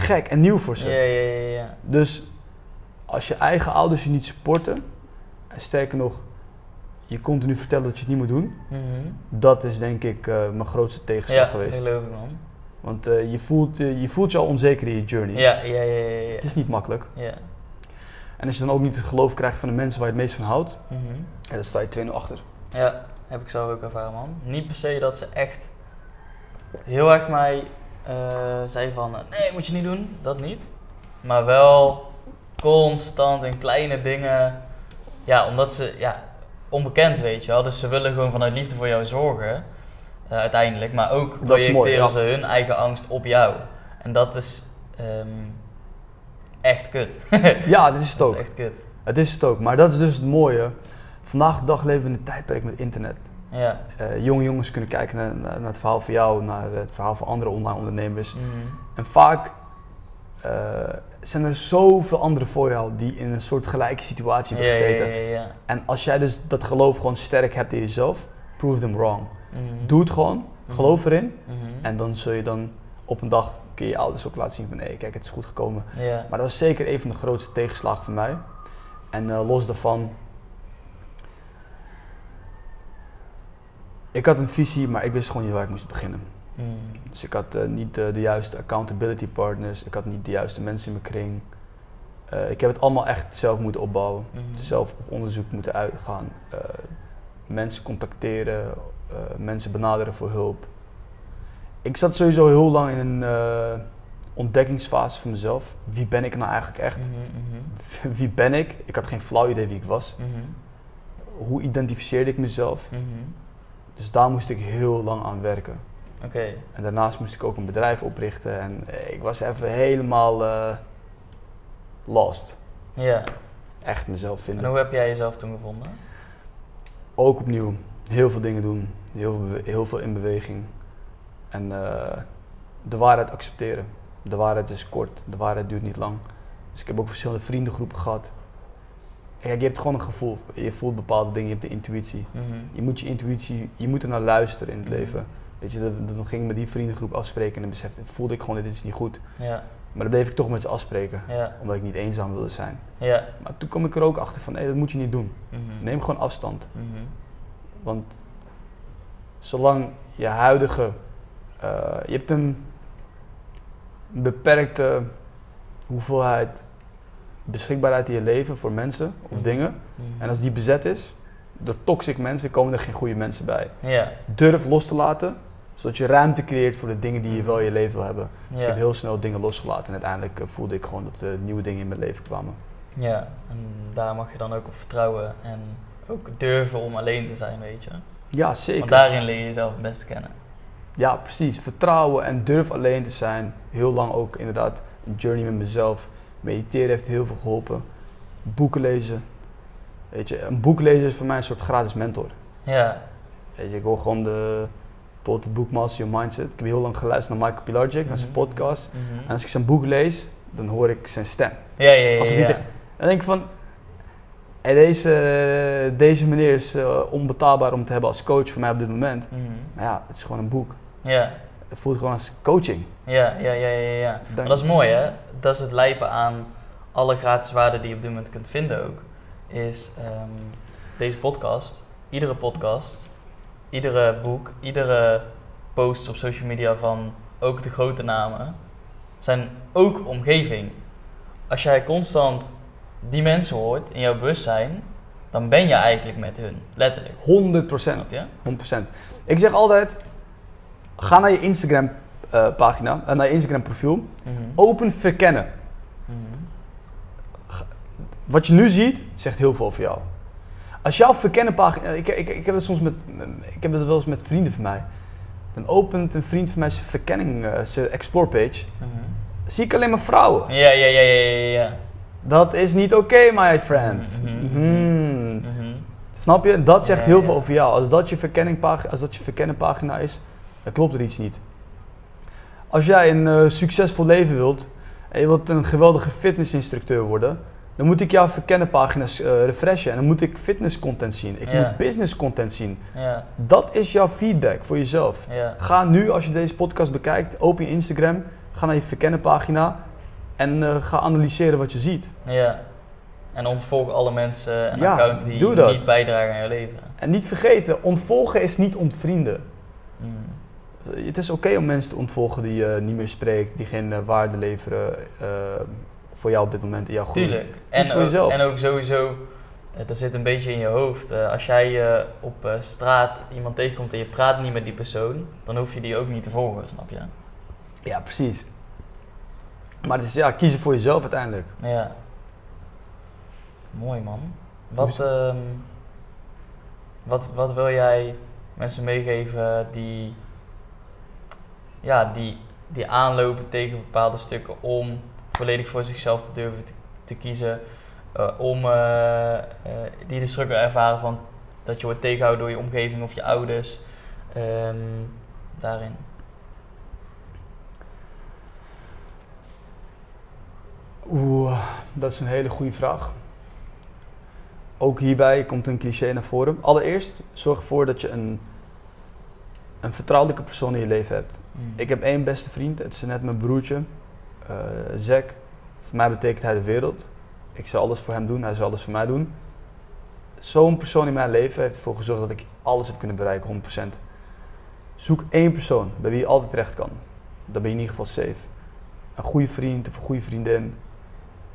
gek en nieuw voor ze. Ja, ja, ja, ja. Dus als je eigen ouders je niet supporten, en sterker nog, je continu vertellen dat je het niet moet doen, Mhm. dat is denk ik eh, mijn grootste tegenslag Ja, geweest. geloof ik man. Want eh, je, voelt, eh, je voelt je al onzeker in je journey. Ja, ja, ja, ja. ja. Het is niet makkelijk. ja. En als je dan ook niet het geloof krijgt van de mensen waar je het meest van houdt, Mhm. ja, dan sta je 2-0 achter. Ja, heb ik zelf ook ervaren, man. Niet per se dat ze echt heel erg mij zei van, eh, nee, moet je niet doen, dat niet. Maar wel constant in kleine dingen, ja, omdat ze, ja, onbekend weet je wel. Dus ze willen gewoon vanuit liefde voor jou zorgen, eh, uiteindelijk. Maar ook Dat mooi, projecteren ja. ze hun eigen angst op jou. En dat is, ehm, echt kut. Ja, dit is het dat ook. is echt kut. Het is het ook. Maar dat is dus het mooie. Vandaag de dag leven we in een tijdperk met internet. Ja. Eh, jonge jongens kunnen kijken naar, naar, het verhaal van jou, naar het verhaal van andere online ondernemers. Mhm. En vaak eh, zijn er zoveel anderen voor jou die in een soort gelijke situatie hebben ja, gezeten. ja, ja. En als jij dus dat geloof gewoon sterk hebt in jezelf, prove them wrong. Mhm. Doe het gewoon, Mhm. geloof erin. En dan zul je dan op een dag kun je je ouders ook laten zien van hé, kijk, het is goed gekomen. Maar dat was zeker een van de grootste tegenslagen voor mij. En eh, los daarvan. Ik had een visie, maar ik wist gewoon niet waar ik moest beginnen. Mhm. Dus ik had eh, niet eh, de juiste accountability partners, ik had niet de juiste mensen in mijn kring. Eh, ik heb het allemaal echt zelf moeten opbouwen. Mhm. Zelf op onderzoek moeten uitgaan. mensen contacteren, mensen benaderen voor hulp. Ik zat sowieso heel lang in een ontdekkingsfase van mezelf. Wie ben ik nou eigenlijk echt? Mhm. Wie ben ik? Ik had geen flauw idee wie ik was. Hoe identificeerde ik mezelf? Dus daar moest ik heel lang aan werken. Oké. En daarnaast moest ik ook een bedrijf oprichten. En ik was even helemaal eh, lost. Ja. Echt mezelf En vinden. hoe heb jij jezelf toen gevonden? Ook opnieuw heel veel dingen doen. Heel veel, heel veel in beweging. En eh, de waarheid accepteren. De waarheid is kort. De waarheid duurt niet lang. Dus ik heb ook verschillende vriendengroepen gehad. Kijk, je hebt gewoon een gevoel. Je voelt bepaalde dingen. Je hebt de intuïtie. Mhm. Je moet je intuïtie, je moet er naar luisteren in het Mhm. leven. Weet je, dan, ging ik met die vriendengroep afspreken en dan besefte, voelde ik gewoon dit is niet goed. Ja. Maar dan bleef ik toch met ze afspreken, Ja. omdat ik niet eenzaam wilde zijn. Ja. Maar toen kwam ik er ook achter van, hé, dat moet je niet doen. Mhm. Neem gewoon afstand. Want zolang je huidige, eh, je hebt een beperkte hoeveelheid beschikbaarheid in je leven voor mensen of Mhm. dingen. Mhm. En als die bezet is, door toxic mensen komen er geen goede mensen bij. Durf los te laten, zodat je ruimte creëert voor de dingen die je wel in je leven wil hebben. Dus ik heb heel snel dingen losgelaten en uiteindelijk eh, voelde ik gewoon dat er nieuwe dingen in mijn leven kwamen. Ja. En daar mag je dan ook op vertrouwen en ook durven om alleen te zijn, weet je. Ja, zeker. Want daarin leer je jezelf het beste kennen. Ja, precies. Vertrouwen en durf alleen te zijn. Heel lang ook inderdaad een journey met mezelf. Mediteren heeft heel veel geholpen. Boeken lezen. Weet je, een boek lezen is voor mij een soort gratis mentor. Ja. Weet je, ik hoor gewoon de, bijvoorbeeld het boek Master Your Mindset. Ik heb heel lang geluisterd naar Michael Pilarczyk, naar zijn Mhm. podcast. Mhm. En als ik zijn boek lees, dan hoor ik zijn stem. Ja, ja, ja. Als niet ja. Dan denk ik van, hey, deze, deze meneer is eh, onbetaalbaar om te hebben als coach voor mij op dit moment. Mhm. Maar ja, het is gewoon een boek. Ja. Voelt gewoon als coaching. Ja, ja, ja, ja, ja. Maar dat is mooi, hè? Dat is het lijpen aan alle gratis waarden die je op dit moment kunt vinden ook. Is ehm, deze podcast, iedere podcast, iedere boek, iedere post op social media van ook de grote namen, zijn ook omgeving. Als jij constant die mensen hoort in jouw bewustzijn, dan ben je eigenlijk met hun, letterlijk. 100 procent. Snap je? 100%. Ik zeg altijd, ga naar je Instagram eh, pagina, eh, naar je Instagram profiel. Mhm. Open verkennen. Mhm. Wat je nu ziet, zegt heel veel over jou. Als jouw verkennen pagina, ik, ik, ik heb het soms met, ik heb het wel eens met vrienden van mij. Dan opent een vriend van mij zijn verkenning, eh, zijn explore page. Mhm. Zie ik alleen maar vrouwen. Ja, ja, ja, ja, ja, ja. Dat is niet oké, my friend. Snap je? Dat zegt Ja, heel ja. veel over jou. Als dat je verkenningpagina, als dat je verkennenpagina is, dan klopt er iets niet. Als jij een eh, succesvol leven wilt en je wilt een geweldige fitnessinstructeur worden, dan moet ik jouw verkennenpagina's eh refreshen en dan moet ik fitnesscontent zien. Ik Ja. moet businesscontent zien. Dat is jouw feedback voor jezelf. Ga nu, als je deze podcast bekijkt, open je Instagram, ga naar je verkennenpagina en eh, ga analyseren wat je ziet. Ja. En ontvolg alle mensen en Ja, accounts die niet bijdragen aan je leven. En niet vergeten, ontvolgen is niet ontvrienden. Mm. Het is oké om mensen te ontvolgen die je niet meer spreekt, die geen eh, waarde leveren eh, voor jou op dit moment in jouw groei. Tuurlijk. En voor ook, jezelf. en ook sowieso, eh, dat zit een beetje in je hoofd. Eh, als jij eh, op eh, straat iemand tegenkomt en je praat niet met die persoon, dan hoef je die ook niet te volgen, snap je? Ja, precies. Maar het is ja, kiezen voor jezelf uiteindelijk. Ja. Mooi man. Wat, ehm, wat, wat wil jij mensen meegeven die, ja, die, die aanlopen tegen bepaalde stukken om volledig voor zichzelf te durven te, kiezen. eh, om eh, eh, die de struggle ervaren van dat je wordt tegengehouden door je omgeving of je ouders. Ehm, daarin. Oeh, dat is een hele goede vraag. Ook hierbij komt een cliché naar voren. Allereerst, zorg ervoor dat je een, een vertrouwelijke persoon in je leven hebt. Mm. Ik heb één beste vriend, het is net mijn broertje, eh Zack. Voor mij betekent hij de wereld. Ik zal alles voor hem doen, hij zal alles voor mij doen. Zo'n persoon in mijn leven heeft ervoor gezorgd dat ik alles heb kunnen bereiken, 100%. Zoek één persoon bij wie je altijd terecht kan. Dan ben je in ieder geval safe. Een goede vriend of een goede vriendin.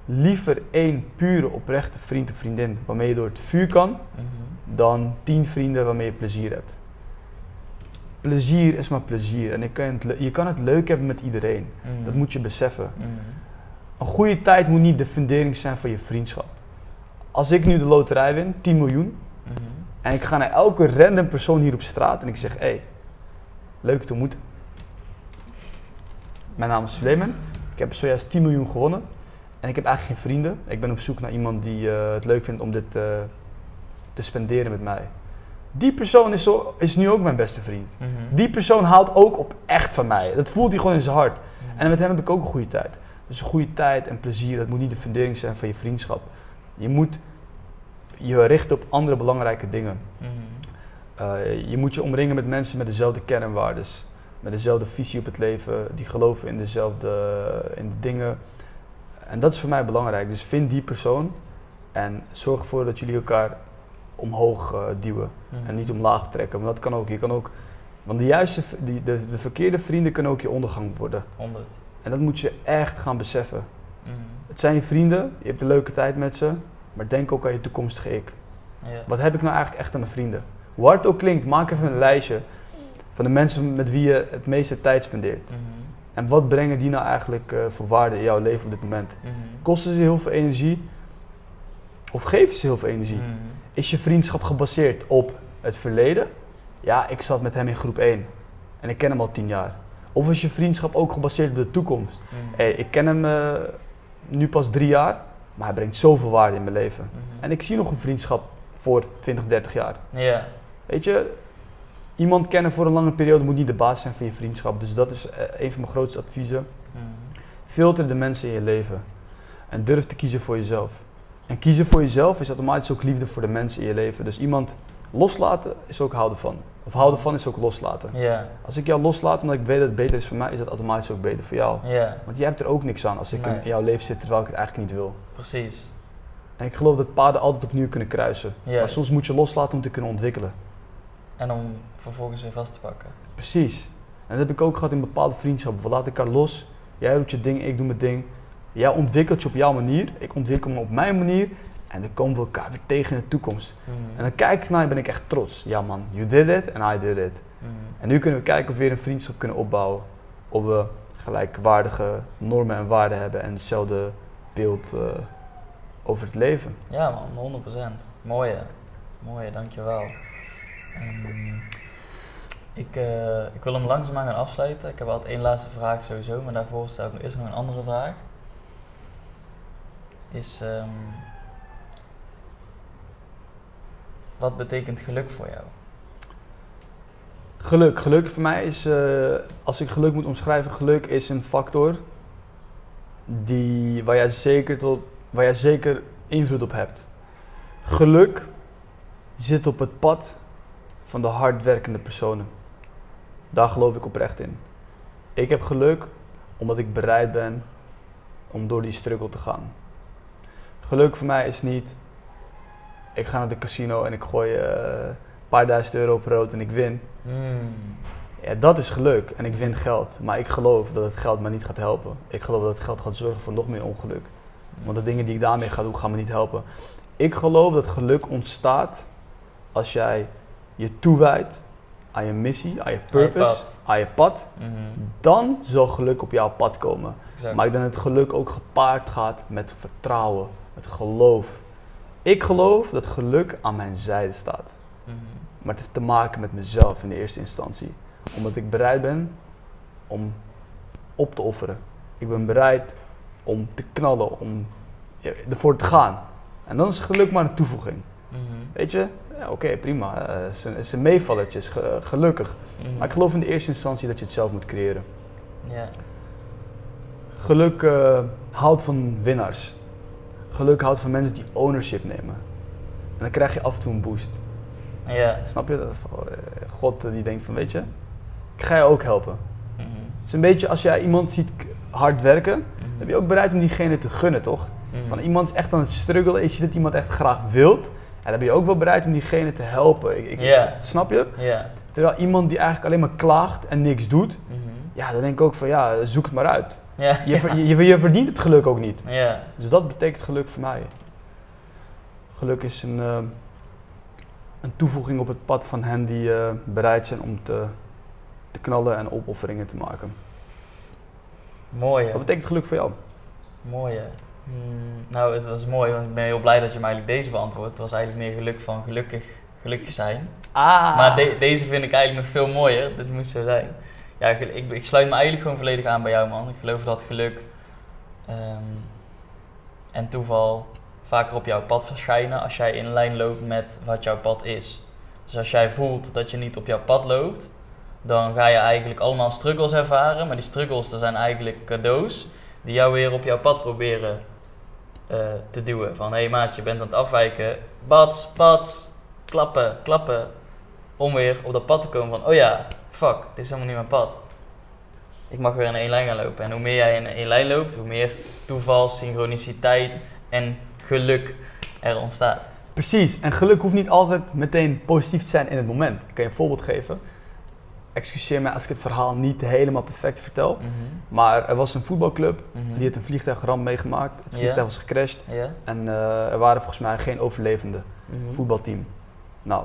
Liever één pure oprechte vriend of vriendin waarmee je door het vuur kan, Mhm. dan tien vrienden waarmee je plezier hebt. Plezier is maar plezier en je kan het, je kan het leuk hebben met iedereen. Mhm. Dat moet je beseffen. Mhm. Een goede tijd moet niet de fundering zijn van je vriendschap. Als ik nu de loterij win, 10 miljoen, Mhm. en ik ga naar elke random persoon hier op straat en ik zeg: Hé, hey, leuk te ontmoeten. Mijn naam is Suleiman. Ik heb zojuist 10 miljoen gewonnen. En ik heb eigenlijk geen vrienden. Ik ben op zoek naar iemand die eh, het leuk vindt om dit eh, te spenderen met mij. Die persoon is, zo, is nu ook mijn beste vriend. Mhm. Die persoon houdt ook op echt van mij. Dat voelt hij gewoon in zijn hart. Mhm. En met hem heb ik ook een goede tijd. Dus een goede tijd en plezier, dat moet niet de fundering zijn van je vriendschap. Je moet je richten op andere belangrijke dingen. Mhm. Uh, je moet je omringen met mensen met dezelfde kernwaardes. Met dezelfde visie op het leven. Die geloven in dezelfde in de dingen. En dat is voor mij belangrijk. Dus vind die persoon. En zorg ervoor dat jullie elkaar omhoog uh, duwen. Mhm. En niet omlaag trekken. Want dat kan ook. Je kan ook want de, juiste, die, de, de verkeerde vrienden kunnen ook je ondergang worden. 100. En dat moet je echt gaan beseffen. Mhm. Het zijn je vrienden, je hebt een leuke tijd met ze, maar denk ook aan je toekomstige ik. Wat heb ik nou eigenlijk echt aan mijn vrienden? Hoe hard het ook klinkt, maak even een lijstje van de mensen met wie je het meeste tijd spendeert. Mhm. En wat brengen die nou eigenlijk uh, voor waarde in jouw leven op dit moment? Mhm. Kosten ze heel veel energie? Of geven ze heel veel energie? Mhm. Is je vriendschap gebaseerd op het verleden? Ja, ik zat met hem in groep 1 en ik ken hem al 10 jaar. Of is je vriendschap ook gebaseerd op de toekomst? Hey, ik ken hem uh, nu pas drie jaar, maar hij brengt zoveel waarde in mijn leven. Mhm. En ik zie nog een vriendschap voor 20, 30 jaar. Ja. Weet je, iemand kennen voor een lange periode moet niet de basis zijn van je vriendschap. Dus dat is uh, een van mijn grootste adviezen. Mhm. Filter de mensen in je leven. En durf te kiezen voor jezelf. En kiezen voor jezelf is automatisch ook liefde voor de mensen in je leven. Dus iemand loslaten is ook houden van. Of houden van is ook loslaten. Als ik jou loslaat omdat ik weet dat het beter is voor mij, is dat automatisch ook beter voor jou. Want jij hebt er ook niks aan als ik Nee. in jouw leven zit terwijl ik het eigenlijk niet wil. Precies. En ik geloof dat paden altijd opnieuw kunnen kruisen. Maar soms moet je loslaten om te kunnen ontwikkelen. En om vervolgens weer vast te pakken. Precies. En dat heb ik ook gehad in bepaalde vriendschappen. We laten elkaar los. Jij doet je ding, ik doe mijn ding. Jij ontwikkelt je op jouw manier. Ik ontwikkel me op mijn manier. En dan komen we elkaar weer tegen in de toekomst. Mhm. En dan kijk ik naar je en ben ik echt trots. Ja man, you did it and I did it. Mhm. En nu kunnen we kijken of we weer een vriendschap kunnen opbouwen. Of we gelijkwaardige normen en waarden hebben en hetzelfde beeld eh, over het leven. Ja man, 100%. Mooie. Mooie, dankjewel. Ehm, ik, eh, ik wil hem langzaamaan gaan afsluiten. Ik heb altijd één laatste vraag sowieso, maar daarvoor stel ik nog eerst nog een andere vraag. Is, ehm, wat betekent geluk voor jou? Geluk. Geluk voor mij is, eh, als ik geluk moet omschrijven, geluk is een factor die, waar, jij zeker tot, waar jij zeker invloed op hebt. Geluk zit op het pad van de hardwerkende personen. Daar geloof ik oprecht in. Ik heb geluk omdat ik bereid ben om door die struggle te gaan. Geluk voor mij is niet, ik ga naar de casino en ik gooi eh, een paar duizend euro op rood en ik win. Hmm. Ja, dat is geluk en ik win geld. Maar ik geloof dat het geld me niet gaat helpen. Ik geloof dat het geld gaat zorgen voor nog meer ongeluk. Want de dingen die ik daarmee ga doen, gaan me niet helpen. Ik geloof dat geluk ontstaat als jij je toewijdt aan je missie, aan je purpose, aan je pad. Mhm. Dan zal geluk op jouw pad komen. Exact. Maar ik denk dat het geluk ook gepaard gaat met vertrouwen, met geloof. Ik geloof dat geluk aan mijn zijde staat. Mhm. Maar het heeft te maken met mezelf in de eerste instantie. Omdat ik bereid ben om op te offeren. Ik ben bereid om te knallen, om ervoor te gaan. En dan is geluk maar een toevoeging. Mhm. Weet je, ja, oké, prima. Eh, Het het meevallertje, is ge- gelukkig. Mhm. Maar ik geloof in de eerste instantie dat je het zelf moet creëren. Ja. Geluk eh, houdt van winnaars. Geluk houdt van mensen die ownership nemen. En dan krijg je af en toe een boost. Ja. Snap je? Dat, eh, God die denkt van, weet je, ik ga je ook helpen. Mhm. Het is een beetje als jij iemand ziet hard werken, Mhm. dan ben je ook bereid om diegene te gunnen, toch? Mhm. Van iemand is echt aan het struggelen en je ziet dat iemand echt graag wilt. En dan ben je ook wel bereid om diegene te helpen. Ik. Snap je? Terwijl iemand die eigenlijk alleen maar klaagt en niks doet, ja, dan denk ik ook van ja, zoek het maar uit. Ja. Je, je, je verdient het geluk ook niet. Ja. Dus dat betekent geluk voor mij. Geluk is een, eh, een toevoeging op het pad van hen die eh, bereid zijn om te, te knallen en opofferingen te maken. Mooi. hè? Wat betekent geluk voor jou? Mooi. Hmm, nou, het was mooi, want ik ben heel blij dat je me eigenlijk deze beantwoordt. Het was eigenlijk meer geluk van gelukkig, gelukkig zijn. Ah! Maar de- deze vind ik eigenlijk nog veel mooier. Dit moet zo zijn. Ja, ik, ik sluit me eigenlijk gewoon volledig aan bij jou, man. Ik geloof dat geluk ehm, en toeval vaker op jouw pad verschijnen als jij in lijn loopt met wat jouw pad is. Dus als jij voelt dat je niet op jouw pad loopt, dan ga je eigenlijk allemaal struggles ervaren. Maar die struggles, dat zijn eigenlijk cadeaus die jou weer op jouw pad proberen eh, te duwen. Van, hé hey maat, je bent aan het afwijken. Bats, bats, klappen, klappen. Om weer op dat pad te komen van, oh ja, fuck, dit is helemaal niet mijn pad. Ik mag weer in één lijn gaan lopen. En hoe meer jij in één lijn loopt, hoe meer toeval, synchroniciteit en geluk er ontstaat. Precies, en geluk hoeft niet altijd meteen positief te zijn in het moment. Ik kan je een voorbeeld geven. Excuseer mij als ik het verhaal niet helemaal perfect vertel. Mhm, Maar er was een voetbalclub, mhm. die heeft een vliegtuigramp meegemaakt. Het vliegtuig was gecrashed en eh, er waren volgens mij geen overlevenden. Mhm. voetbalteam. Nou,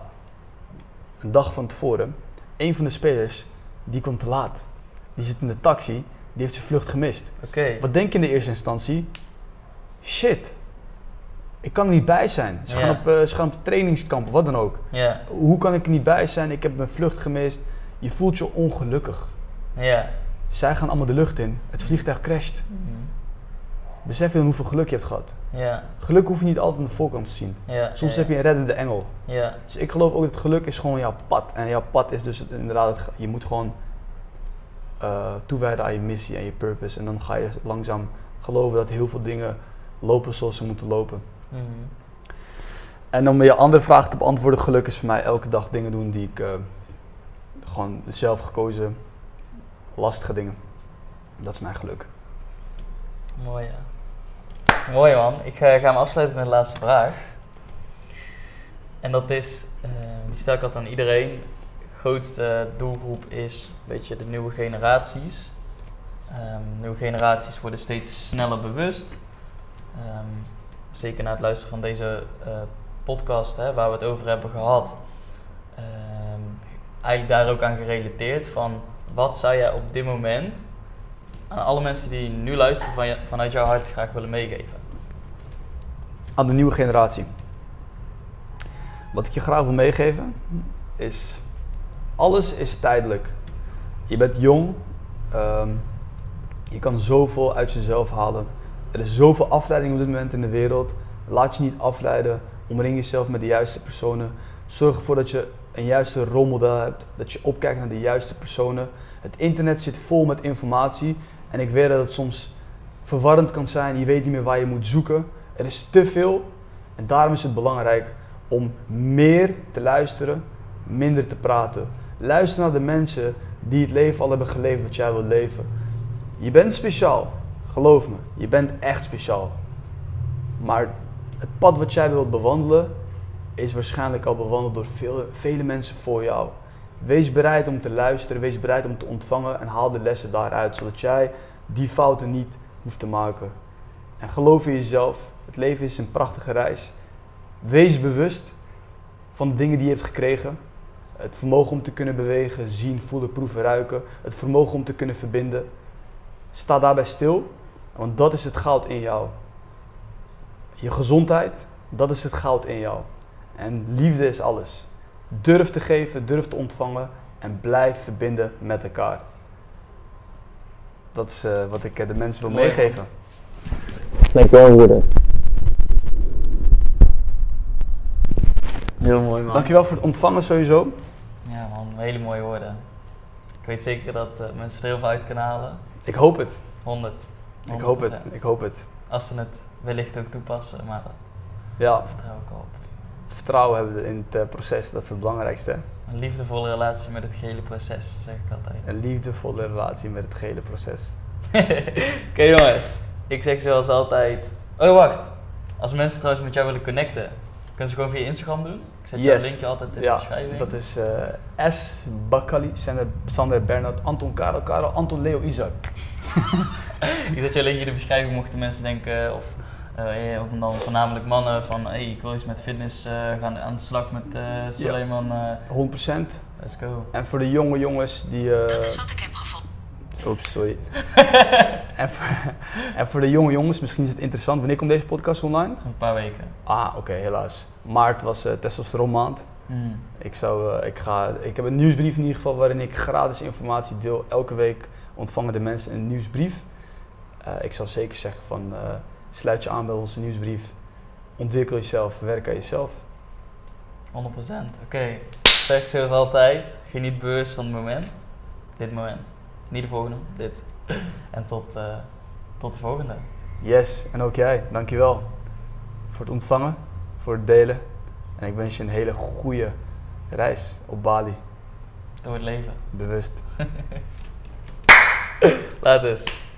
een dag van tevoren, een van de spelers, die komt te laat. Die zit in de taxi, die heeft zijn vlucht gemist. Oké. Wat denk je in de eerste instantie? Shit, ik kan er niet bij zijn. Ze, gaan, op, eh, ze gaan op trainingskamp, of wat dan ook. Hoe kan ik er niet bij zijn? Ik heb mijn vlucht gemist. Je voelt je ongelukkig. ja. Zij gaan allemaal de lucht in. Het vliegtuig crasht. Mhm. Besef je dan hoeveel geluk je hebt gehad? Ja, Geluk hoef je niet altijd aan de voorkant te zien. ja. Soms ja, heb je een reddende engel. Dus ik geloof ook dat geluk is gewoon jouw pad. En jouw pad is dus inderdaad, het je moet gewoon eh, toewijden aan je missie en je purpose. En dan ga je langzaam geloven dat heel veel dingen lopen zoals ze moeten lopen. Mhm. En om je andere vraag te beantwoorden, geluk is voor mij elke dag dingen doen die ik eh, gewoon zelf gekozen, lastige dingen. Dat is mijn geluk. Mooi, ja. Mooi, man. Ik ga, ga hem afsluiten met de laatste vraag. En dat is, eh, die stel ik altijd aan iedereen. grootste doelgroep is een beetje de nieuwe generaties. Ehm, nieuwe generaties worden steeds sneller bewust. Ehm, zeker na het luisteren van deze eh, podcast, hè, waar we het over hebben gehad. Ehm, eigenlijk daar ook aan gerelateerd van wat zou jij op dit moment aan alle mensen die nu luisteren van vanuit jouw hart graag willen meegeven? Aan de nieuwe generatie. Wat ik je graag wil meegeven is, alles is tijdelijk. Je bent jong, ehm, je kan zoveel uit jezelf halen. Er is zoveel afleiding op dit moment in de wereld. Laat je niet afleiden. Omring jezelf met de juiste personen. Zorg ervoor dat je een juiste rolmodel hebt. Dat je opkijkt naar de juiste personen. Het internet zit vol met informatie. En ik weet dat het soms verwarrend kan zijn. Je weet niet meer waar je moet zoeken. Er is te veel. En daarom is het belangrijk om meer te luisteren, minder te praten. Luister naar de mensen die het leven al hebben geleefd wat jij wilt leven. Je bent speciaal, geloof me. Je bent echt speciaal. Maar het pad wat jij wilt bewandelen is waarschijnlijk al bewandeld door veel, vele mensen voor jou. Wees bereid om te luisteren, wees bereid om te ontvangen en haal de lessen daaruit, zodat jij die fouten niet hoeft te maken. En geloof in jezelf. Het leven is een prachtige reis. Wees bewust van de dingen die je hebt gekregen. Het vermogen om te kunnen bewegen, zien, voelen, proeven, ruiken. Het vermogen om te kunnen verbinden. Sta daarbij stil, want dat is het goud in jou. Je gezondheid, dat is het goud in jou. En liefde is alles. Durf te geven, durf te ontvangen en blijf verbinden met elkaar. Dat is eh, wat ik eh, de mensen wil Mooi, meegeven. Dankjewel broeder. Heel mooi man. Dankjewel voor het ontvangen sowieso. Ja man, hele mooie woorden. Ik weet zeker dat uh, mensen er heel veel uit kunnen halen. Ik hoop het. 100. 100%. Ik hoop het. Ik hoop het. Als ze het wellicht ook toepassen, maar daar ja. vertrouw ik op. Vertrouwen hebben in het uh, proces, dat is het belangrijkste. Een liefdevolle relatie met het gehele proces, zeg ik altijd. Een liefdevolle relatie met het gehele proces. Oké okay, jongens, ik zeg zoals altijd. Oh wacht, als mensen trouwens met jou willen connecten, kunnen ze gewoon via Instagram doen. Ik zet yes. jouw linkje altijd in ja, de beschrijving. dat is uh, S. Bakali, Sander, Sander Bernard, Anton Karel, Karel, Anton Leo Isaac. ik zet jouw linkje in de beschrijving mochten mensen denken, of uh, dan voornamelijk mannen van hey, ik wil iets met fitness uh, gaan aan de slag met uh, Suleiman. Ja, 100%. Let's go. En voor de jonge jongens die... dat is wat ik heb gevonden. Oeps, sorry. en, voor, en, voor, de jonge jongens, misschien is het interessant. Wanneer komt deze podcast online? Een paar weken. Ah, oké, okay, helaas. Maart was uh, testosteron maand. Mm. Ik, zou, uh, ik, ga, ik heb een nieuwsbrief in ieder geval waarin ik gratis informatie deel. Elke week ontvangen de mensen een nieuwsbrief. Uh, ik zou zeker zeggen van sluit je aan bij onze nieuwsbrief. Ontwikkel jezelf, werk aan jezelf. 100%. Oké, okay. zeg zoals altijd, geniet bewust van het moment. Dit moment. Niet de volgende, dit. En tot, uh, tot de volgende. Yes, en ook jij. Dankjewel voor het ontvangen, voor het delen. En ik wens je een hele goede reis op Bali. Door het leven. Bewust. Laat eens.